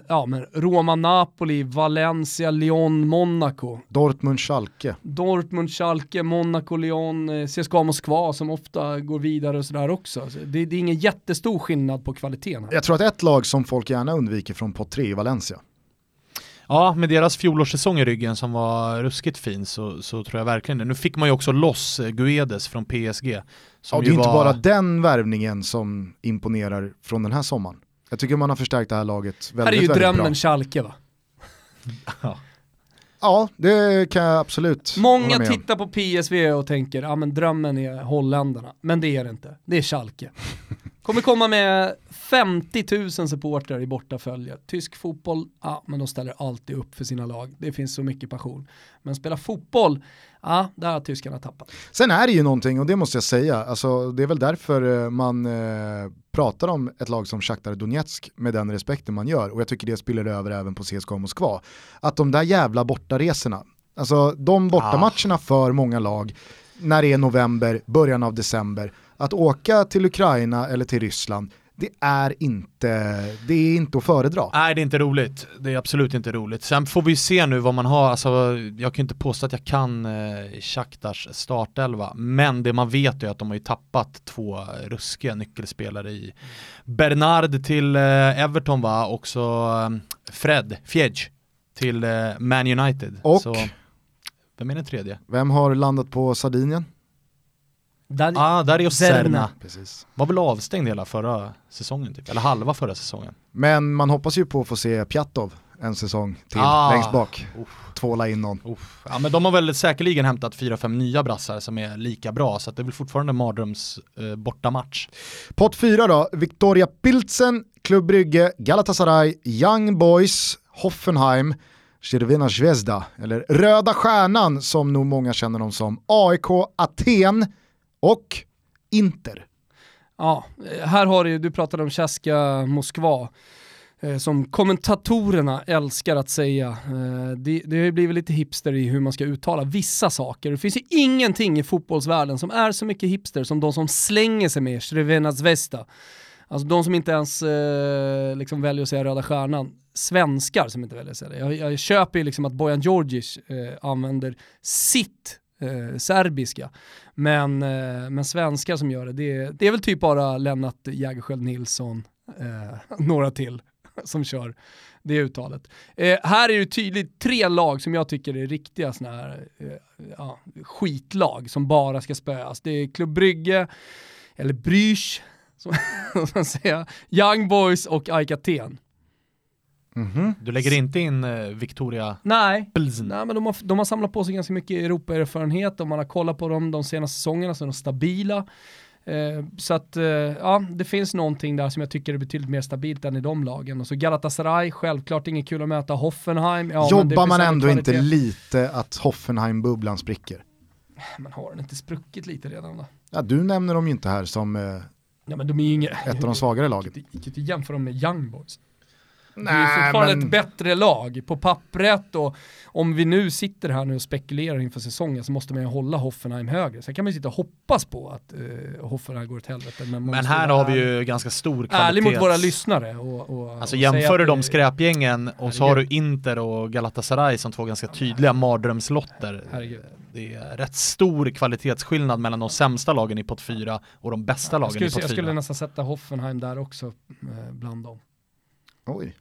B: ja men Roma, Napoli, Valencia, Lyon, Monaco.
A: Dortmund, Schalke.
B: Dortmund, Schalke, Monaco, Lyon, eh, CSKA Moskva som ofta går vidare och sådär också. Så det, det är ingen jättestor skillnad på kvaliteten. här.
A: Jag tror att ett lag som folk gärna undviker från pott 3 är Valencia.
C: Ja, med deras fjolårssäsong i ryggen som var ruskigt fin så, så tror jag verkligen det. Nu fick man ju också loss eh, Guedes från PSG. Som
A: Ja, det är
C: ju
A: inte
C: var-
A: bara den värvningen som imponerar från den här sommaren. Jag tycker man har förstärkt det här laget väldigt,
B: här är ju
A: väldigt
B: drömmen
A: bra.
B: Schalke va?
A: Ja, det kan jag absolut
B: Många tittar på PSV och tänker, ja men drömmen är holländarna. Men det är det inte. Det är Schalke. Kommer komma med 50 000 supportrar i bortafölje. Tysk fotboll, ja men de ställer alltid upp för sina lag. Det finns så mycket passion. Men spela fotboll, ja där har tyskarna tappat.
A: Sen är det ju någonting, och det måste jag säga, alltså, det är väl därför eh, man eh, pratar om ett lag som Shakhtar Donetsk med den respekten man gör, och jag tycker det spiller över även på CSKA Moskva. Att de där jävla bortaresorna, alltså de bortamatcherna för många lag, när det är november, början av december, att åka till Ukraina eller till Ryssland, det är inte, det är inte att föredra.
C: Nej det är inte roligt, det är absolut inte roligt. Sen får vi se nu vad man har, alltså jag kan inte påstå att jag kan eh, Shakhtars startelva, men det man vet är att de har ju tappat två ruskiga nyckelspelare i Bernard till eh, Everton va, och så eh, Fred, Fjedge till eh, Man United.
A: Och?
C: Så, vem är den tredje?
A: Vem har landat på Sardinien?
B: Där,
C: Ah, Dario
B: Serna.
C: Serna.
A: Precis.
C: Var väl avstängd hela förra säsongen typ, eller halva förra säsongen.
A: Men man hoppas ju på att få se Pjatov en säsong till
C: Ah.
A: längst bak.
C: Uff.
A: Tvåla in någon.
C: Uff. Ja men de har väl säkerligen hämtat 4-5 nya brassar som är lika bra så att det är väl fortfarande en mardröms eh, bortamatch.
A: Pott 4 då, Victoria Pilsen, Klubb Brygge, Galatasaray, Young Boys, Hoffenheim, Cervena Zvezda, eller Röda Stjärnan som nog många känner dem som, AIK Aten och Inter.
B: Ja, här har du, du pratade om Chaska Moskva. Eh, som kommentatorerna älskar att säga. Eh, det, det har ju blivit lite hipster i hur man ska uttala vissa saker. Det finns ju ingenting i fotbollsvärlden som är så mycket hipster som de som slänger sig med Srevena Vesta. Alltså de som inte ens eh, liksom väljer att säga Röda Stjärnan. Svenskar som inte väljer att säga det. Jag, jag köper ju liksom att Bojan Djordjic eh, använder sitt eh, serbiska. Men, eh, men svenskar som gör det, det, det är väl typ bara Lennart Jägerskiöld Nilsson, eh, några till, som kör det uttalet. Eh, här är det tydligt tre lag som jag tycker är riktiga såna här eh, ja, skitlag som bara ska spöas. Det är Klubb Brygge, eller Brysch, som man säger, Young Boys och AIK Aten.
C: Mm -hmm. Du lägger inte in eh, Victoria
B: Nej, Nej men de har, de har samlat på sig ganska mycket Europa-erfarenhet och man har kollat på dem de senaste säsongerna så är de stabila. Eh, så att eh, ja, det finns någonting där som jag tycker är betydligt mer stabilt än i de lagen. Och så Galatasaray, självklart inget kul att möta Hoffenheim.
A: Ja, Jobbar man ändå kvalitet. inte lite att Hoffenheim-bubblan spricker?
B: Men har den inte spruckit lite redan då?
A: Ja, du nämner dem ju inte här som eh,
B: ja, men de är inga,
A: ett av de svagare lagen.
B: Jag kan inte jämföra dem med Young Boys. Nej, det är fortfarande men... ett bättre lag på pappret och om vi nu sitter här nu och spekulerar inför säsongen så måste man ju hålla Hoffenheim högre. Sen kan man ju sitta och hoppas på att uh, Hoffenheim går åt helvete.
C: Men, men här har vi ju ganska stor kvalitet.
B: Ärlig mot våra lyssnare. Och, och,
C: alltså jämför du de skräpgängen och så har du Inter och Galatasaray som två ganska tydliga mardrömslotter. Herregud. Det är rätt stor kvalitetsskillnad mellan de sämsta lagen i pott 4 och de bästa lagen
B: skulle,
C: i pott 4.
B: Jag skulle nästan sätta Hoffenheim där också eh, bland dem.
A: Oj.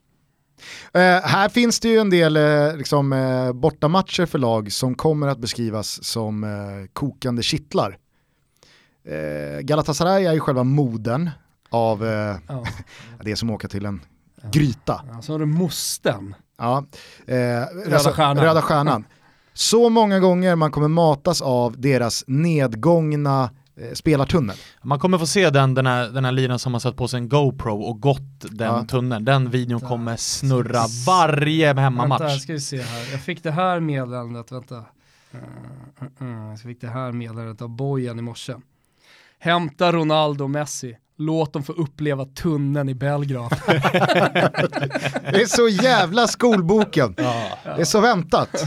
A: Uh, här finns det ju en del uh, liksom, uh, bortamatcher för lag som kommer att beskrivas som uh, kokande kittlar. Galatasaray är ju själva moden av oh. det som åker till en gryta.
B: Ja, så har du mosten.
A: Ja,
B: Röda alltså, Stjärnan.
A: Röda Stjärnan. Så många gånger man kommer matas av deras nedgångna Eh, spelartunnel.
C: Man kommer få se den, den här, den här linan som har satt på sig en GoPro och gått den ja. tunneln. Den videon kommer snurra varje hemmamatch. Vänta,
B: ska vi se här. Jag fick det här meddelandet, vänta. Uh, uh. Jag fick det här meddelandet av Bojan i morse. Hämta Ronaldo och Messi. Låt dem få uppleva tunneln i Belgrad.
A: det är så jävla skolboken. Ja. Det är så väntat.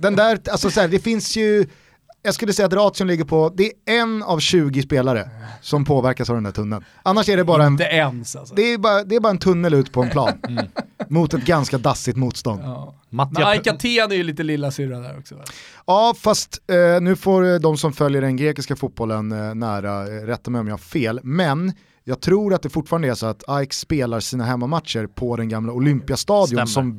A: Den där, alltså så här, det finns ju jag skulle säga att ration ligger på, det är en av 20 spelare som påverkas av den där tunneln. Annars är det bara en...
B: Inte ens alltså.
A: det, är bara, det är bara en tunnel ut på en plan. Mm. Mot ett ganska dassigt motstånd. Ja.
B: Men Aika är ju lite lilla syrra där också. Va?
A: Ja, fast eh, nu får de som följer den grekiska fotbollen eh, nära eh, rätta mig om jag har fel. Men jag tror att det fortfarande är så att AIK spelar sina hemmamatcher på den gamla Olympiastadion som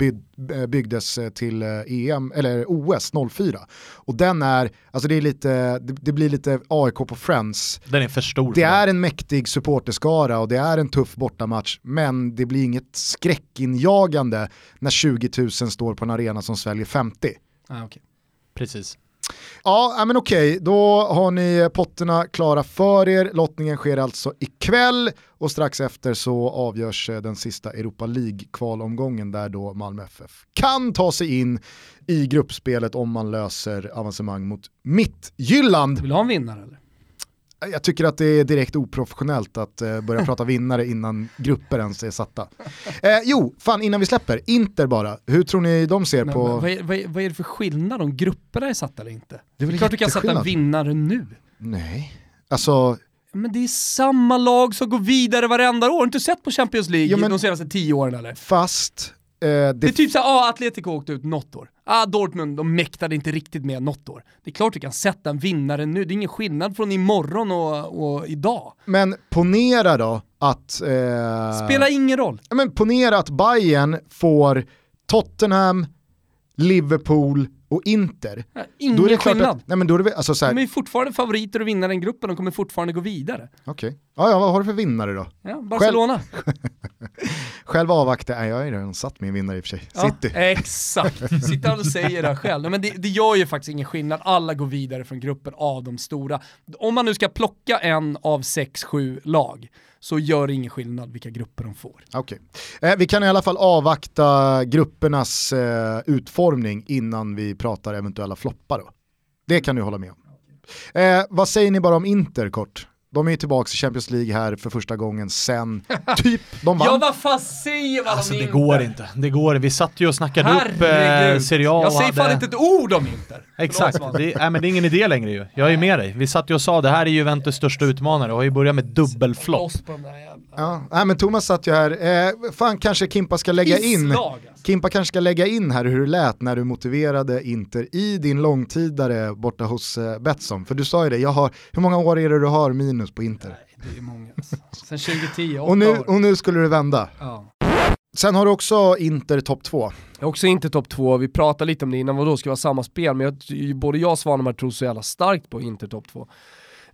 A: eh, byggdes eh, till EM, eh, e eller OS 04. Och den är, alltså det, är lite, det blir lite AIK på Friends.
C: Den är för stor.
A: Det är en mäktig supporterskara och det är en tuff bortamatch, men det blir inget skräckinjagande när 20 000 står på en arena som sväljer 50.
B: Ah, okay.
C: Precis.
A: Ja, men okej, då har ni potterna klara för er. Lottningen sker alltså ikväll och strax efter så avgörs eh, den sista Europa League-kvalomgången där då Malmö FF kan ta sig in i gruppspelet om man löser avancemang mot Mittjylland.
B: Vill du ha en vinnare eller?
A: Jag tycker att det är direkt oprofessionellt att eh, börja prata vinnare innan grupper ens är satta. Eh, jo, fan innan vi släpper, Inter bara. Hur tror ni de ser men, på...
B: Vad, är, vad, är, vad, är, det för skillnad om grupperna är satta eller inte? Det är, väl klart du kan sätta en vinnare nu.
A: Nej, alltså...
B: Men det är samma lag som går vidare varenda år. Har du inte sett på Champions League ja, men, de senaste tio åren eller?
A: Fast
B: det, det, är typ såhär, ah, Atletico åkte ut något år. Ah, Dortmund, de mäktade inte riktigt med något år. Det är klart du kan sätta en vinnare nu, det är ingen skillnad från imorgon och, och idag.
A: Men ponera då att...
B: Eh, Spelar ingen roll.
A: Men ponera att Bayern får Tottenham, Liverpool och Inter.
B: Ja, ingen då är det skillnad. Att,
A: nej men då är det, alltså så här,
B: de är fortfarande favoriter att vinna den gruppen, de kommer fortfarande gå vidare.
A: Okej, okay. ja, ja, vad har du för vinnare då?
B: Ja, Barcelona.
A: Själv, Själv avvaktar, nej jag har ju redan satt min vinnare i och för sig, ja, City.
B: Exakt, sitter och säger det själv. Men det, det gör ju faktiskt ingen skillnad, alla går vidare från gruppen av de stora. Om man nu ska plocka en av sex, sju lag, så gör det ingen skillnad vilka grupper de får.
A: Okay. Eh, vi kan i alla fall avvakta gruppernas eh, utformning innan vi pratar eventuella floppar. Då. Det kan du hålla med om. Eh, vad säger ni bara om Inter kort? De är ju tillbaka i Champions League här för första gången sen typ de vann.
B: Ja vad fan säger man
C: alltså,
B: om
C: det Inter? går inte. Det går Vi satt ju och snackade Herregud. upp eh, Serie A
B: Jag säger fan inte ett ord om Inter.
C: Exakt, det, äh, men det är ingen idé längre ju. Jag är med dig. Vi satt ju och sa det här är Juventus största utmanare och har ju börjat med dubbelflopp.
A: Ja, nej, men Thomas satt ju här, eh, fan kanske Kimpa ska lägga in,
B: alltså.
A: Kimpa kanske ska lägga in här hur det lät när du motiverade Inter i din långtidare borta hos eh, Betsson. För du sa ju det, jag har, hur många år är det du har minus på Inter?
B: Nej, det är många. Alltså. Sen 2010, åtta
A: Och nu,
B: år.
A: och nu skulle du vända.
B: Ja.
A: Sen har du också Inter topp 2.
B: Jag är också inte topp två, vi pratade lite om det innan, vad då ska vara samma spel, men jag, både jag och Svanemar tror så jävla starkt på Inter topp två.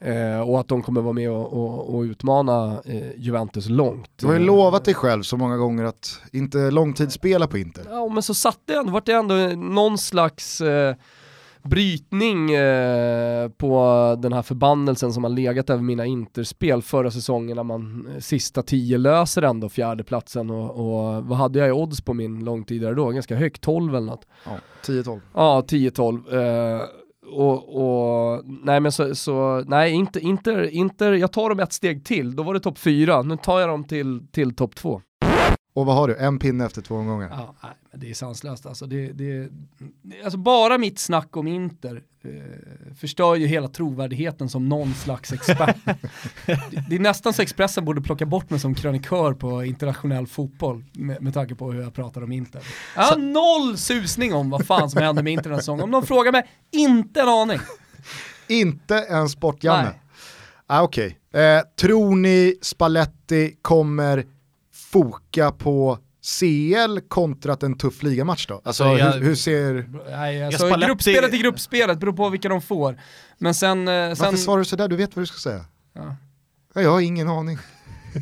B: Eh, och att de kommer vara med och, och, och utmana eh, Juventus långt.
A: Du har ju lovat dig själv så många gånger att inte långtidsspela på Inter.
B: Ja men så satte jag ändå, vart det ändå någon slags eh, brytning eh, på den här förbannelsen som har legat över mina interspel förra säsongen när man eh, sista tio löser ändå fjärdeplatsen och, och vad hade jag i odds på min långtidare då? Ganska högt, 12 eller något.
A: Ja, 10-12.
B: Ja, 10-12. Eh, och, och, nej men så, så nej inte, inte, inte, jag tar dem ett steg till, då var det topp fyra, nu tar jag dem till, till topp två.
A: Och vad har du? En pinne efter två omgångar.
B: Ja, nej, men det är sanslöst alltså. Det, det, alltså bara mitt snack om Inter eh, förstör ju hela trovärdigheten som någon slags expert. det, det är nästan så Expressen borde plocka bort mig som krönikör på internationell fotboll med, med tanke på hur jag pratar om Inter. Jag har noll susning om vad fan som händer med Inter den här säsongen. Om de frågar mig, inte en aning.
A: Inte en sportjanne. Ah, Okej, eh, tror ni Spalletti kommer foka på CL kontra en tuff ligamatch då? Alltså,
C: Alltså, jag-
A: hur, hur ser...
B: Nej, alltså, Gruppspelet är gruppspelet, beror på vilka de får. Men sen... eh, sen
A: Varför svarar du sådär? Du vet vad du ska säga.
B: Ja.
A: Ja, jag har ingen aning.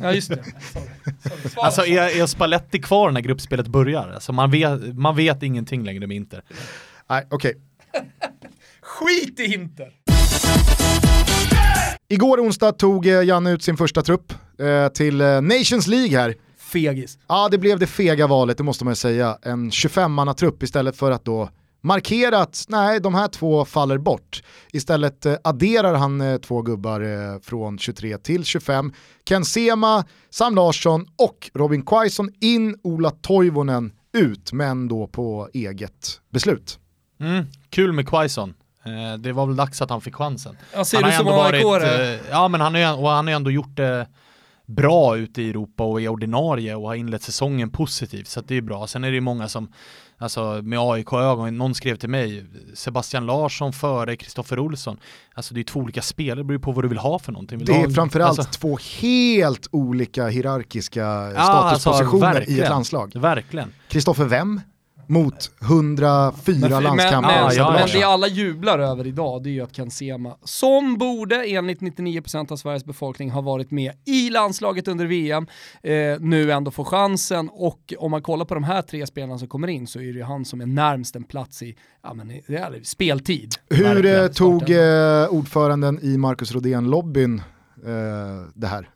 B: ja just det. Sorry. Sorry.
C: Alltså är, är Spalletti kvar när gruppspelet börjar? Alltså man vet, man vet ingenting längre med Inter.
A: Nej, okej.
B: Skit i Inter!
A: Igår onsdag tog eh, Janne ut sin första trupp eh, till eh, Nations League här.
B: Fegis.
A: Ja, det blev det fega valet, det måste man ju säga. En 25-manna-trupp istället för att då markera att nej, de här två faller bort. Istället eh, adderar han eh, två gubbar eh, från 23 till 25. Ken Sema, Sam Larsson och Robin Quaison in, Ola Toivonen ut, men då på eget beslut.
C: Mm, kul med Quaison. Det var väl dags att han fick chansen.
B: Ja, ser
C: han
B: du
C: har
B: som aik
C: varit, Ja men han har, ju- och han har ju ändå gjort det bra ute i Europa och är ordinarie och har inlett säsongen positivt så det är bra. Sen är det ju många som, alltså med AIK-ögon, någon skrev till mig, Sebastian Larsson före Kristoffer Olsson. Alltså det är två olika spelare, det beror ju på vad du vill ha för någonting. Vill
A: Det är
C: ha-
A: framförallt
C: alltså,
A: två helt olika hierarkiska
C: alltså,
A: statuspositioner i ett landslag.
C: Verkligen.
A: Kristoffer Wem mot 104
B: Men,
A: landskamper.
B: men,
C: Ja, ja,
B: men det alla jublar över idag det är ju att Ken Sema, som borde enligt 99% av Sveriges befolkning ha varit med i landslaget under VM, eh, nu ändå får chansen och om man kollar på de här tre spelarna som kommer in så är det ju han som är närmst en plats i, ja, men, i- det är speltid.
A: Hur eh, tog eh, ordföranden i Marcus Rodén-lobbyn eh, det här?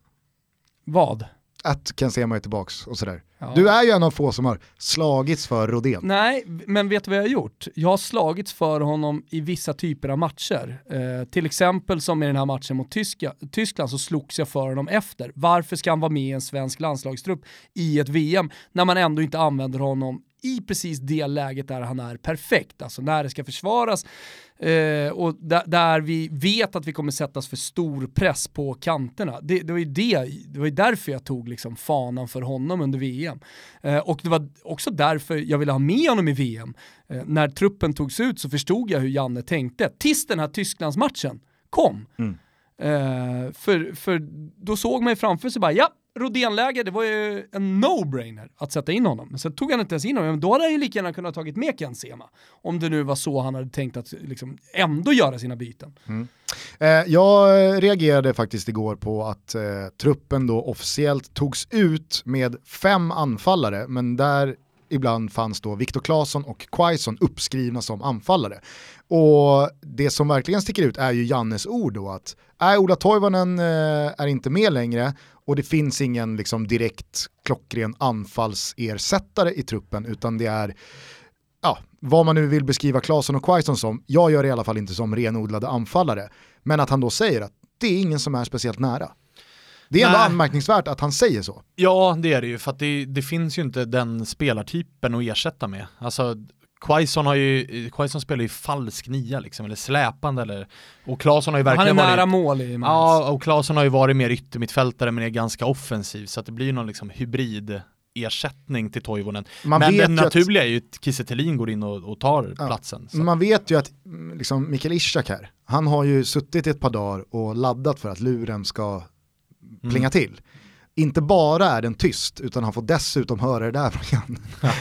B: Vad?
A: Att Ken Sema är tillbaks och sådär.
B: Ja.
A: Du är ju en av få som har slagits för Rodén.
B: Nej, men vet du vad jag har gjort? Jag har slagits för honom i vissa typer av matcher. Eh, till exempel som i den här matchen mot Tyska, Tyskland så slogs jag för honom efter. Varför ska han vara med i en svensk landslagstrupp i ett VM när man ändå inte använder honom i precis det läget där han är perfekt, alltså när det ska försvaras eh, och där, vi vet att vi kommer sättas för stor press på kanterna. Det, det var ju det, det var därför jag tog liksom fanan för honom under VM. Eh, och det var också därför jag ville ha med honom i VM. Eh, när truppen togs ut så förstod jag hur Janne tänkte, tills den här Tysklandsmatchen kom.
A: Mm.
B: Eh, för, för då såg man ju framför sig bara, ja, Rodén-läge, det var ju en no-brainer att sätta in honom. Men sen tog han inte ens in honom, men då hade han ju lika gärna kunnat tagit med Ken Sema. Om det nu var så han hade tänkt att liksom, ändå göra sina byten. Mm.
A: Eh, jag reagerade faktiskt igår på att eh, truppen då officiellt togs ut med fem anfallare, men där ibland fanns då Viktor Claesson och Quaison uppskrivna som anfallare. Och det som verkligen sticker ut är ju Jannes ord då att är Ola Toivonen eh, är inte med längre och det finns ingen liksom direkt klockren anfallsersättare i truppen utan det är ja, vad man nu vill beskriva Claesson och Quaison som, jag gör det i alla fall inte som renodlade anfallare. Men att han då säger att det är ingen som är speciellt nära. Det är ändå
C: Nej.
A: anmärkningsvärt att han säger så.
C: Ja, det är det ju, för det, det finns ju inte den spelartypen att ersätta med. Alltså, Quaison, har ju, Quaison spelar ju falsk nia liksom, eller släpande eller, och Claesson har ju verkligen
B: Han är nära
C: varit,
B: mål i Mainz.
C: Ja, och Claesson har ju varit mer yttermittfältare men är ganska offensiv så att det blir någon liksom hybrid ersättning till Toivonen.
A: Man
C: men
A: vet
C: det
A: ju att-
C: naturliga är ju att Kiese går in och, och tar
A: Ja.
C: platsen. Så.
A: Man vet ju att mm, liksom, Mikael Ishak här, han har ju suttit i ett par dagar och laddat för att luren ska plinga
C: Mm.
A: till. Inte bara är den tyst, utan han får dessutom höra det där igen.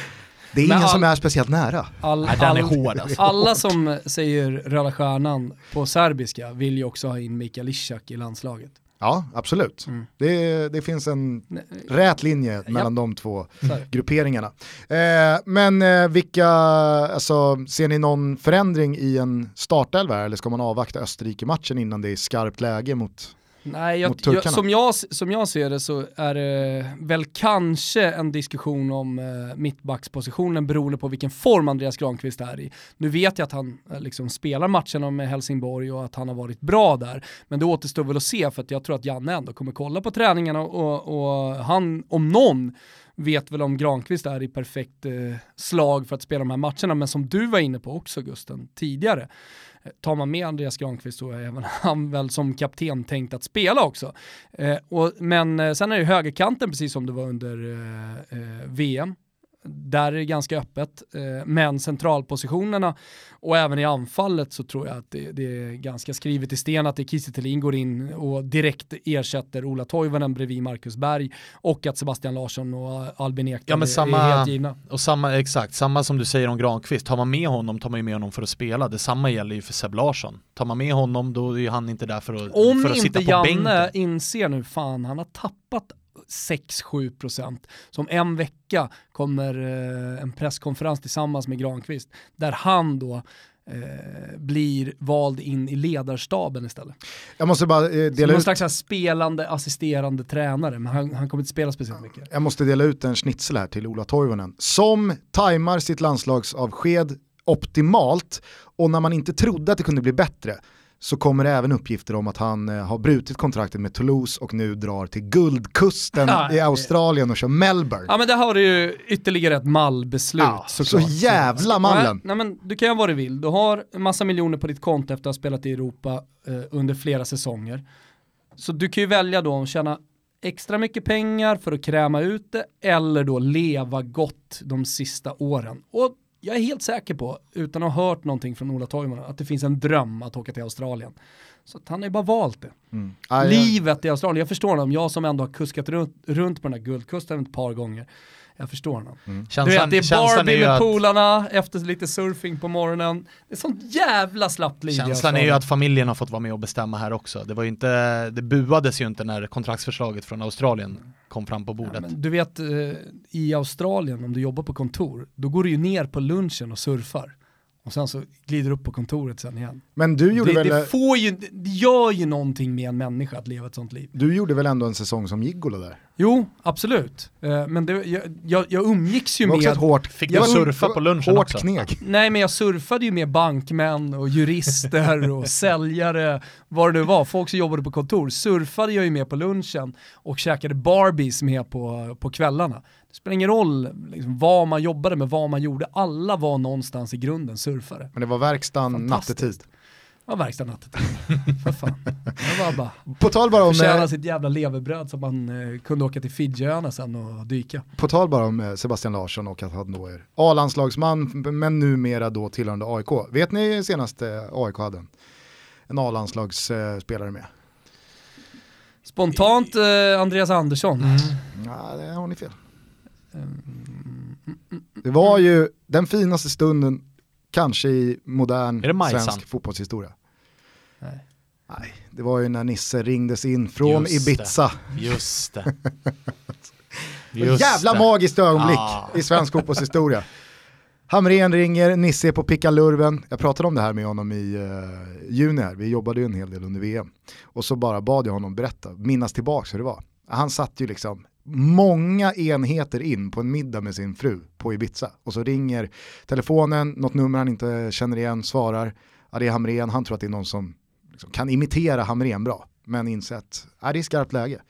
A: Det är
B: Men
A: ingen
B: all-
A: som är speciellt nära.
B: All,
C: är
B: all-
C: hård alltså.
B: Alla som säger Röda Stjärnan på serbiska vill ju också ha in Mikael Ishak i landslaget.
A: Ja, absolut.
B: Mm.
A: Det, det finns en
B: Nej,
A: rät linje mellan de två
B: här.
A: grupperingarna. Eh, men eh, vilka, alltså, ser ni någon förändring i en startelva eller ska man avvakta Österrike-matchen innan det är skarpt läge mot
B: Nej, jag, jag, som, jag, som jag ser det så är det väl kanske en diskussion om eh, mittbackspositionen beroende på vilken form Andreas Granqvist är i. Nu vet jag att han eh, liksom spelar matcherna med Helsingborg och att han har varit bra där, men det återstår väl att se för att jag tror att Janne ändå kommer kolla på träningarna och, och han, om någon, vet väl om Granqvist är i perfekt eh, slag för att spela de här matcherna, men som du var inne på också Gusten tidigare, Eh, tar man med Andreas Granqvist så är även han väl som kapten tänkt att spela också. Eh, och, men eh, sen är det högerkanten precis som det var under eh, eh, VM. Där är det ganska öppet, eh, men centralpositionerna och även i anfallet så tror jag att det, det är ganska skrivet i sten att det är Kiese går in och direkt ersätter Ola Toivonen bredvid Marcus Berg och att Sebastian Larsson och Albin Ekdal
C: Ja, men
B: är-
C: samma-
B: är helt givna.
C: Och samma, exakt, samma som du säger om Granqvist, tar man med honom tar man ju med honom för att spela. Detsamma gäller ju för Seb Larsson. Tar man med honom då är han inte där för att,
B: Om
C: för att sitta
B: inte
C: på
B: Janne
C: bänken.
B: inser nu, fan han har tappat 6-7% som en vecka kommer eh, en presskonferens tillsammans med Granqvist där han då eh, blir vald in i ledarstaben istället.
A: Jag måste bara eh,
B: Som
A: dela
B: någon
A: ut,
B: slags här spelande, assisterande tränare, men han, han kommer inte spela speciellt mycket.
A: jag måste dela ut en schnitzel här till Ola Toivonen. Som tajmar sitt landslagsavsked optimalt och när man inte trodde att det kunde bli bättre så kommer det även uppgifter om att han eh, har brutit kontraktet med Toulouse och nu drar till guldkusten
B: Ja,
A: i
B: det-
A: Australien och kör Melbourne.
B: Ja men där har du ju ytterligare ett mallbeslut
A: Ja,
B: såklart.
A: så jävla mallen.
B: Nej, nej men du kan göra vad du vill. Du har en massa miljoner på ditt konto efter att ha spelat i Europa eh, under flera säsonger. Så du kan ju välja då att tjäna extra mycket pengar för att kräma ut det eller då leva gott de sista åren. Och jag är helt säker på, utan att ha hört någonting från Ola Toivonen, att det finns en dröm att åka till Australien. Så att han har ju bara valt det.
A: Mm.
B: Livet i Australien, jag förstår honom. Jag som ändå har kuskat runt, runt på den här guldkusten ett par gånger. Jag förstår honom. Du
C: Känslan,
B: vet, det är Barbie
C: ju
B: med
C: att,
B: polarna efter lite surfing på morgonen. Det är sånt jävla slappt liv
C: Känslan är
B: Australien.
C: ju att familjen har fått vara med och bestämma här också. Det var ju inte, det buades ju inte när kontraktsförslaget från Australien kom fram på
B: Ja,
C: bordet.
B: men du vet, eh, i Australien om du jobbar på kontor, då går du ju ner på lunchen och surfar. Och sen så glider du upp på kontoret sen igen.
A: Men du gjorde,
B: Det,
A: väl,
B: det, får ju, det gör ju någonting med en människa att leva ett sånt liv.
A: du gjorde väl ändå en säsong som Gigolo där?
B: Jo, absolut. Eh, men det, jag, jag, jag umgicks ju med...
A: ett hårt,
C: Fick
A: det
C: du surfa på lunchen
A: hårt
C: också?
A: kneg.
B: Nej men jag surfade ju med bankmän och jurister och säljare, vad det nu var, folk som jobbade på kontor, surfade jag ju med på lunchen och käkade Barbies med på, på kvällarna. Det spelar ingen roll liksom, vad man jobbade med, vad man gjorde, alla var någonstans i grunden surfare.
A: Men det var verkstaden nattetid.
B: Det var verkstad nattetid. För fan. Det var bara
A: På tal bara om,
B: förtjäna
A: eh,
B: sitt jävla levebröd så man eh, kunde åka till Fidjiöarna sen och dyka.
A: på tal bara om eh, Sebastian Larsson och att han då är A-landslagsman men numera då tillhörande AIK. Vet ni senast eh, AIK hade en, en A-landslagsspelare med?
B: Spontant eh, Andreas Andersson.
C: Mm.
A: Nej, det har ni fel. Det var ju den finaste stunden kanske i modern
C: det
A: svensk fotbollshistoria.
B: Nej.
A: Nej, det var ju när Nisse ringdes in från
C: Just det.
A: Ibiza.
C: Just det.
A: Ett jävla
C: det.
A: magiskt ögonblick
C: Ah.
A: i svensk fotbollshistoria. Hamrén ringer, Nisse är på pickalurven. Jag pratade om det här med honom i uh, juni här, vi jobbade ju en hel del under VM. Och så bara bad jag honom berätta, minnas tillbaks hur det var. Han satt ju liksom många enheter in på en middag med sin fru på Ibiza. Och så ringer telefonen, något nummer han inte känner igen, svarar. Ja, det är Hamrén, han tror att det är någon som liksom kan imitera Hamrén bra. Men inser att ja, det är skarpt läge.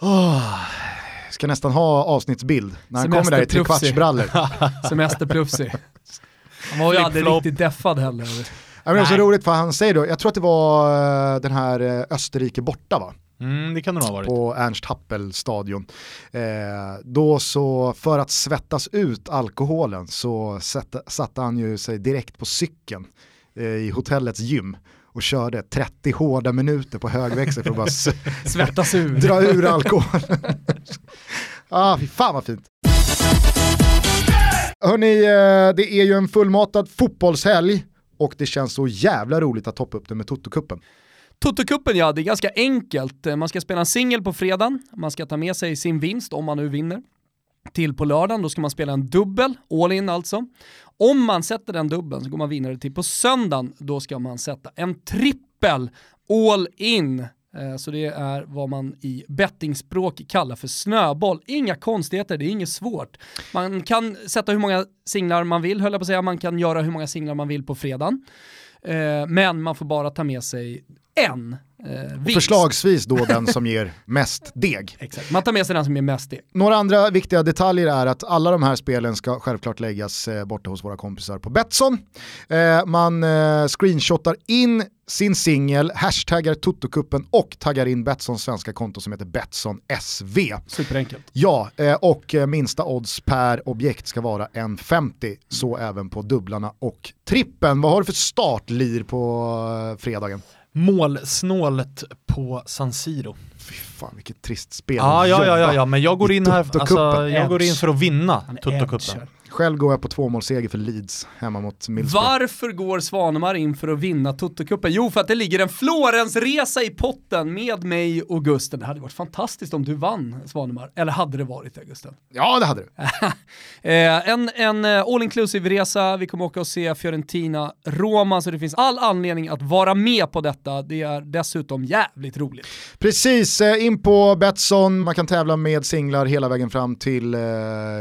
A: Åh, ska nästan ha avsnittsbild när han kommer där i trekvartsbrallor.
B: Semesterplufsig. Han var ju aldrig riktigt deffad heller.
A: Ja, men det är så roligt för han säger då, jag tror att det var eh, den här eh, Österrike borta va?
C: Mm, det kan det nog ha varit.
A: På Ernst Happel stadion. Eh, då så, för att svettas ut alkoholen så satte, satte han ju sig direkt på cykeln eh, i hotellets gym och körde 30 hårda minuter på högväxel för att bara
B: svettas ur.
A: dra ur alkoholen. ah, fy fan vad fint. Hörni, eh, det är ju en fullmatad fotbollshelg och det känns så jävla roligt att toppa upp det med Toto-cupen.
B: Toto-cupen ja, det är ganska enkelt. Eh, man ska spela en singel på fredagen, man ska ta med sig sin vinst om man nu vinner. Till på lördagen, då ska man spela en dubbel, all in alltså. Om man sätter den dubbeln så går man vinnare till på söndagen, då ska man sätta en trippel, all in. Eh, så det är vad man i bettingspråk kallar för snöboll. Inga konstigheter, det är inget svårt. Man kan sätta hur många singlar man vill, höll jag på att säga, man kan göra hur många singlar man vill på fredagen. Eh, men man får bara ta med sig en eh,
A: Förslagsvis då den som ger mest deg.
B: Exakt, man tar med sig den som ger mest deg.
A: Några andra viktiga detaljer är att alla de här spelen ska självklart läggas eh, borta hos våra kompisar på Betsson. Eh, man eh, screenshotar in sin singel, hashtaggar Totokuppen och taggar in Betssons svenska konto som heter Betsson SV.
B: Superenkelt.
A: Ja, eh, och eh, minsta odds per objekt ska vara 1,50, så även på dubblarna och trippen. Vad har du för startlir på eh, fredagen?
C: Målsnålet på San Siro.
A: Fy fan vilket trist spel.
C: Ja, ja, ja, ja, ja, men jag går in här, alltså, jag går in för att vinna Toto-cupen.
A: Själv går jag på tvåmålsseger för Leeds hemma mot Middlesbrough.
B: Varför går Svanemar in för att vinna Toto-cupen? Jo, för att det ligger en Florensresa i potten med mig och Gusten. Det hade varit fantastiskt om du vann Svanemar. Eller hade det varit det Gusten?
A: Ja, det hade det.
B: Eh, en, en eh, all inclusive resa, vi kommer åka och se Fiorentina, Roma, så det finns all anledning att vara med på detta. Det är dessutom jävligt roligt.
A: Precis, eh, in på Betsson, man kan tävla med singlar hela vägen fram till eh,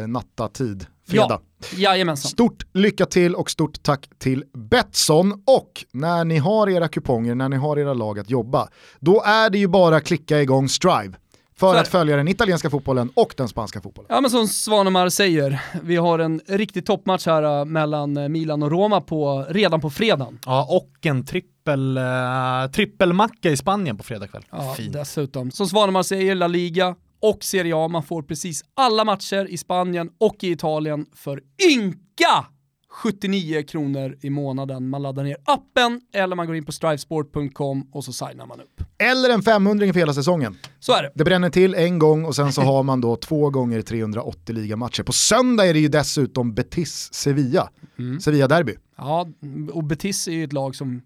A: nattatid fredag.
B: Ja, jajamensan.
A: Stort lycka till och stort tack till Betsson. Och när ni har era kuponger, när ni har era lag att jobba, då är det ju bara att klicka igång Strive. För att följa den italienska fotbollen och den spanska fotbollen.
B: Ja men som Svanemar säger, vi har en riktig toppmatch här äh, mellan äh, Milan och Roma på, redan på fredagen.
C: Ja, och en trippel, uh, trippelmacka i Spanien på fredag kväll.
B: Ja, Fint. dessutom. Som Svanemar säger, La Liga, och Serie A. Man får precis alla matcher i Spanien och i Italien för ynka 79 kronor i månaden. Man laddar ner appen eller man går in på strivesport.com och så signar man upp.
A: Eller en 500 för hela säsongen.
B: Så är det.
A: Det bränner till en gång och sen så har man då två gånger 380 ligamatcher. På söndag är det ju dessutom Betis-Sevilla. Mm. Sevilla-derby.
B: Ja, och Betis är ju ett lag som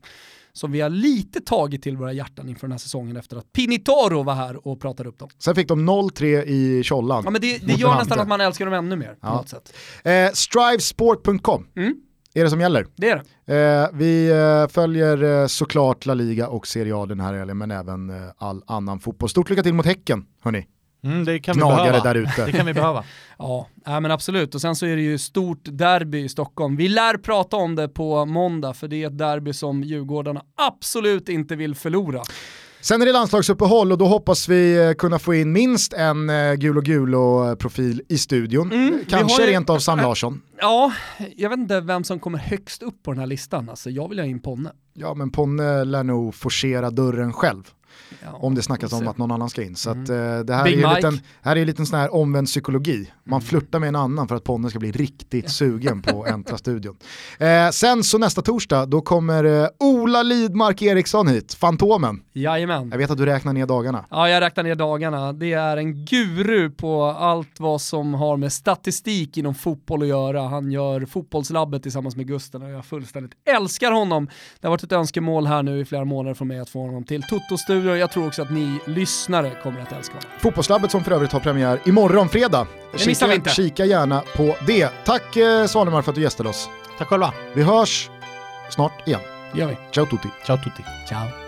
B: som vi har lite tagit till våra hjärtan inför den här säsongen efter att Pinitaro var här och pratade upp dem.
A: Sen fick de 0-3 i Tjollan.
B: Ja men det, det gör nästan att man älskar dem ännu mer. Ja. På något sätt.
A: Eh, strivesport.com mm. är det som gäller.
B: Det är
A: det. Eh, vi eh, följer eh, såklart La Liga och Serie A den här helgen men även eh, all annan fotboll. Stort lycka till mot Häcken, hörni.
C: Mm, det kan Knagare vi behöva.
A: där ute.
C: Det kan vi behöva.
B: ja, äh, men absolut. Och sen så är det ju stort derby i Stockholm. Vi lär prata om det på måndag, för det är ett derby som Djurgårdarna absolut inte vill förlora.
A: Sen är det landslagsuppehåll och då hoppas vi eh, kunna få in minst en uh, gul och gulo-profil i studion. Mm, Kanske ju, rent av Sam Larsson.
B: Ja, jag vet inte vem som kommer högst upp på den här listan. Alltså, jag vill ha in Ponne.
A: Ja, men Ponne lär nog forcera dörren själv. Ja, om det snackas om att någon annan ska in. Så mm. att, uh, det här är, en liten, här är en liten sån här omvänd psykologi. Man mm. flörtar med en annan för att Ponne ska bli riktigt sugen på att äntra studion. Uh, sen så nästa torsdag, då kommer uh, Ola Lidmark Eriksson hit, Fantomen.
B: Jajamän.
A: Jag vet att du räknar ner dagarna.
B: Ja, jag räknar ner dagarna. Det är en guru på allt vad som har med statistik inom fotboll att göra. Han gör fotbollslabbet tillsammans med Gusten och jag fullständigt älskar honom. Det har varit ett önskemål här nu i flera månader från mig att få honom till Toto-studio. Jag tror också att ni lyssnare kommer att älska honom.
A: Fotbollslabbet som för övrigt har premiär imorgon fredag.
B: Vi inte.
A: Kika gärna på det. Tack eh, Svanemar för att du gästade oss.
C: Tack själva.
A: Vi hörs snart igen.
B: Det gör vi.
A: Ciao tutti.
C: Ciao tutti.
B: Ciao.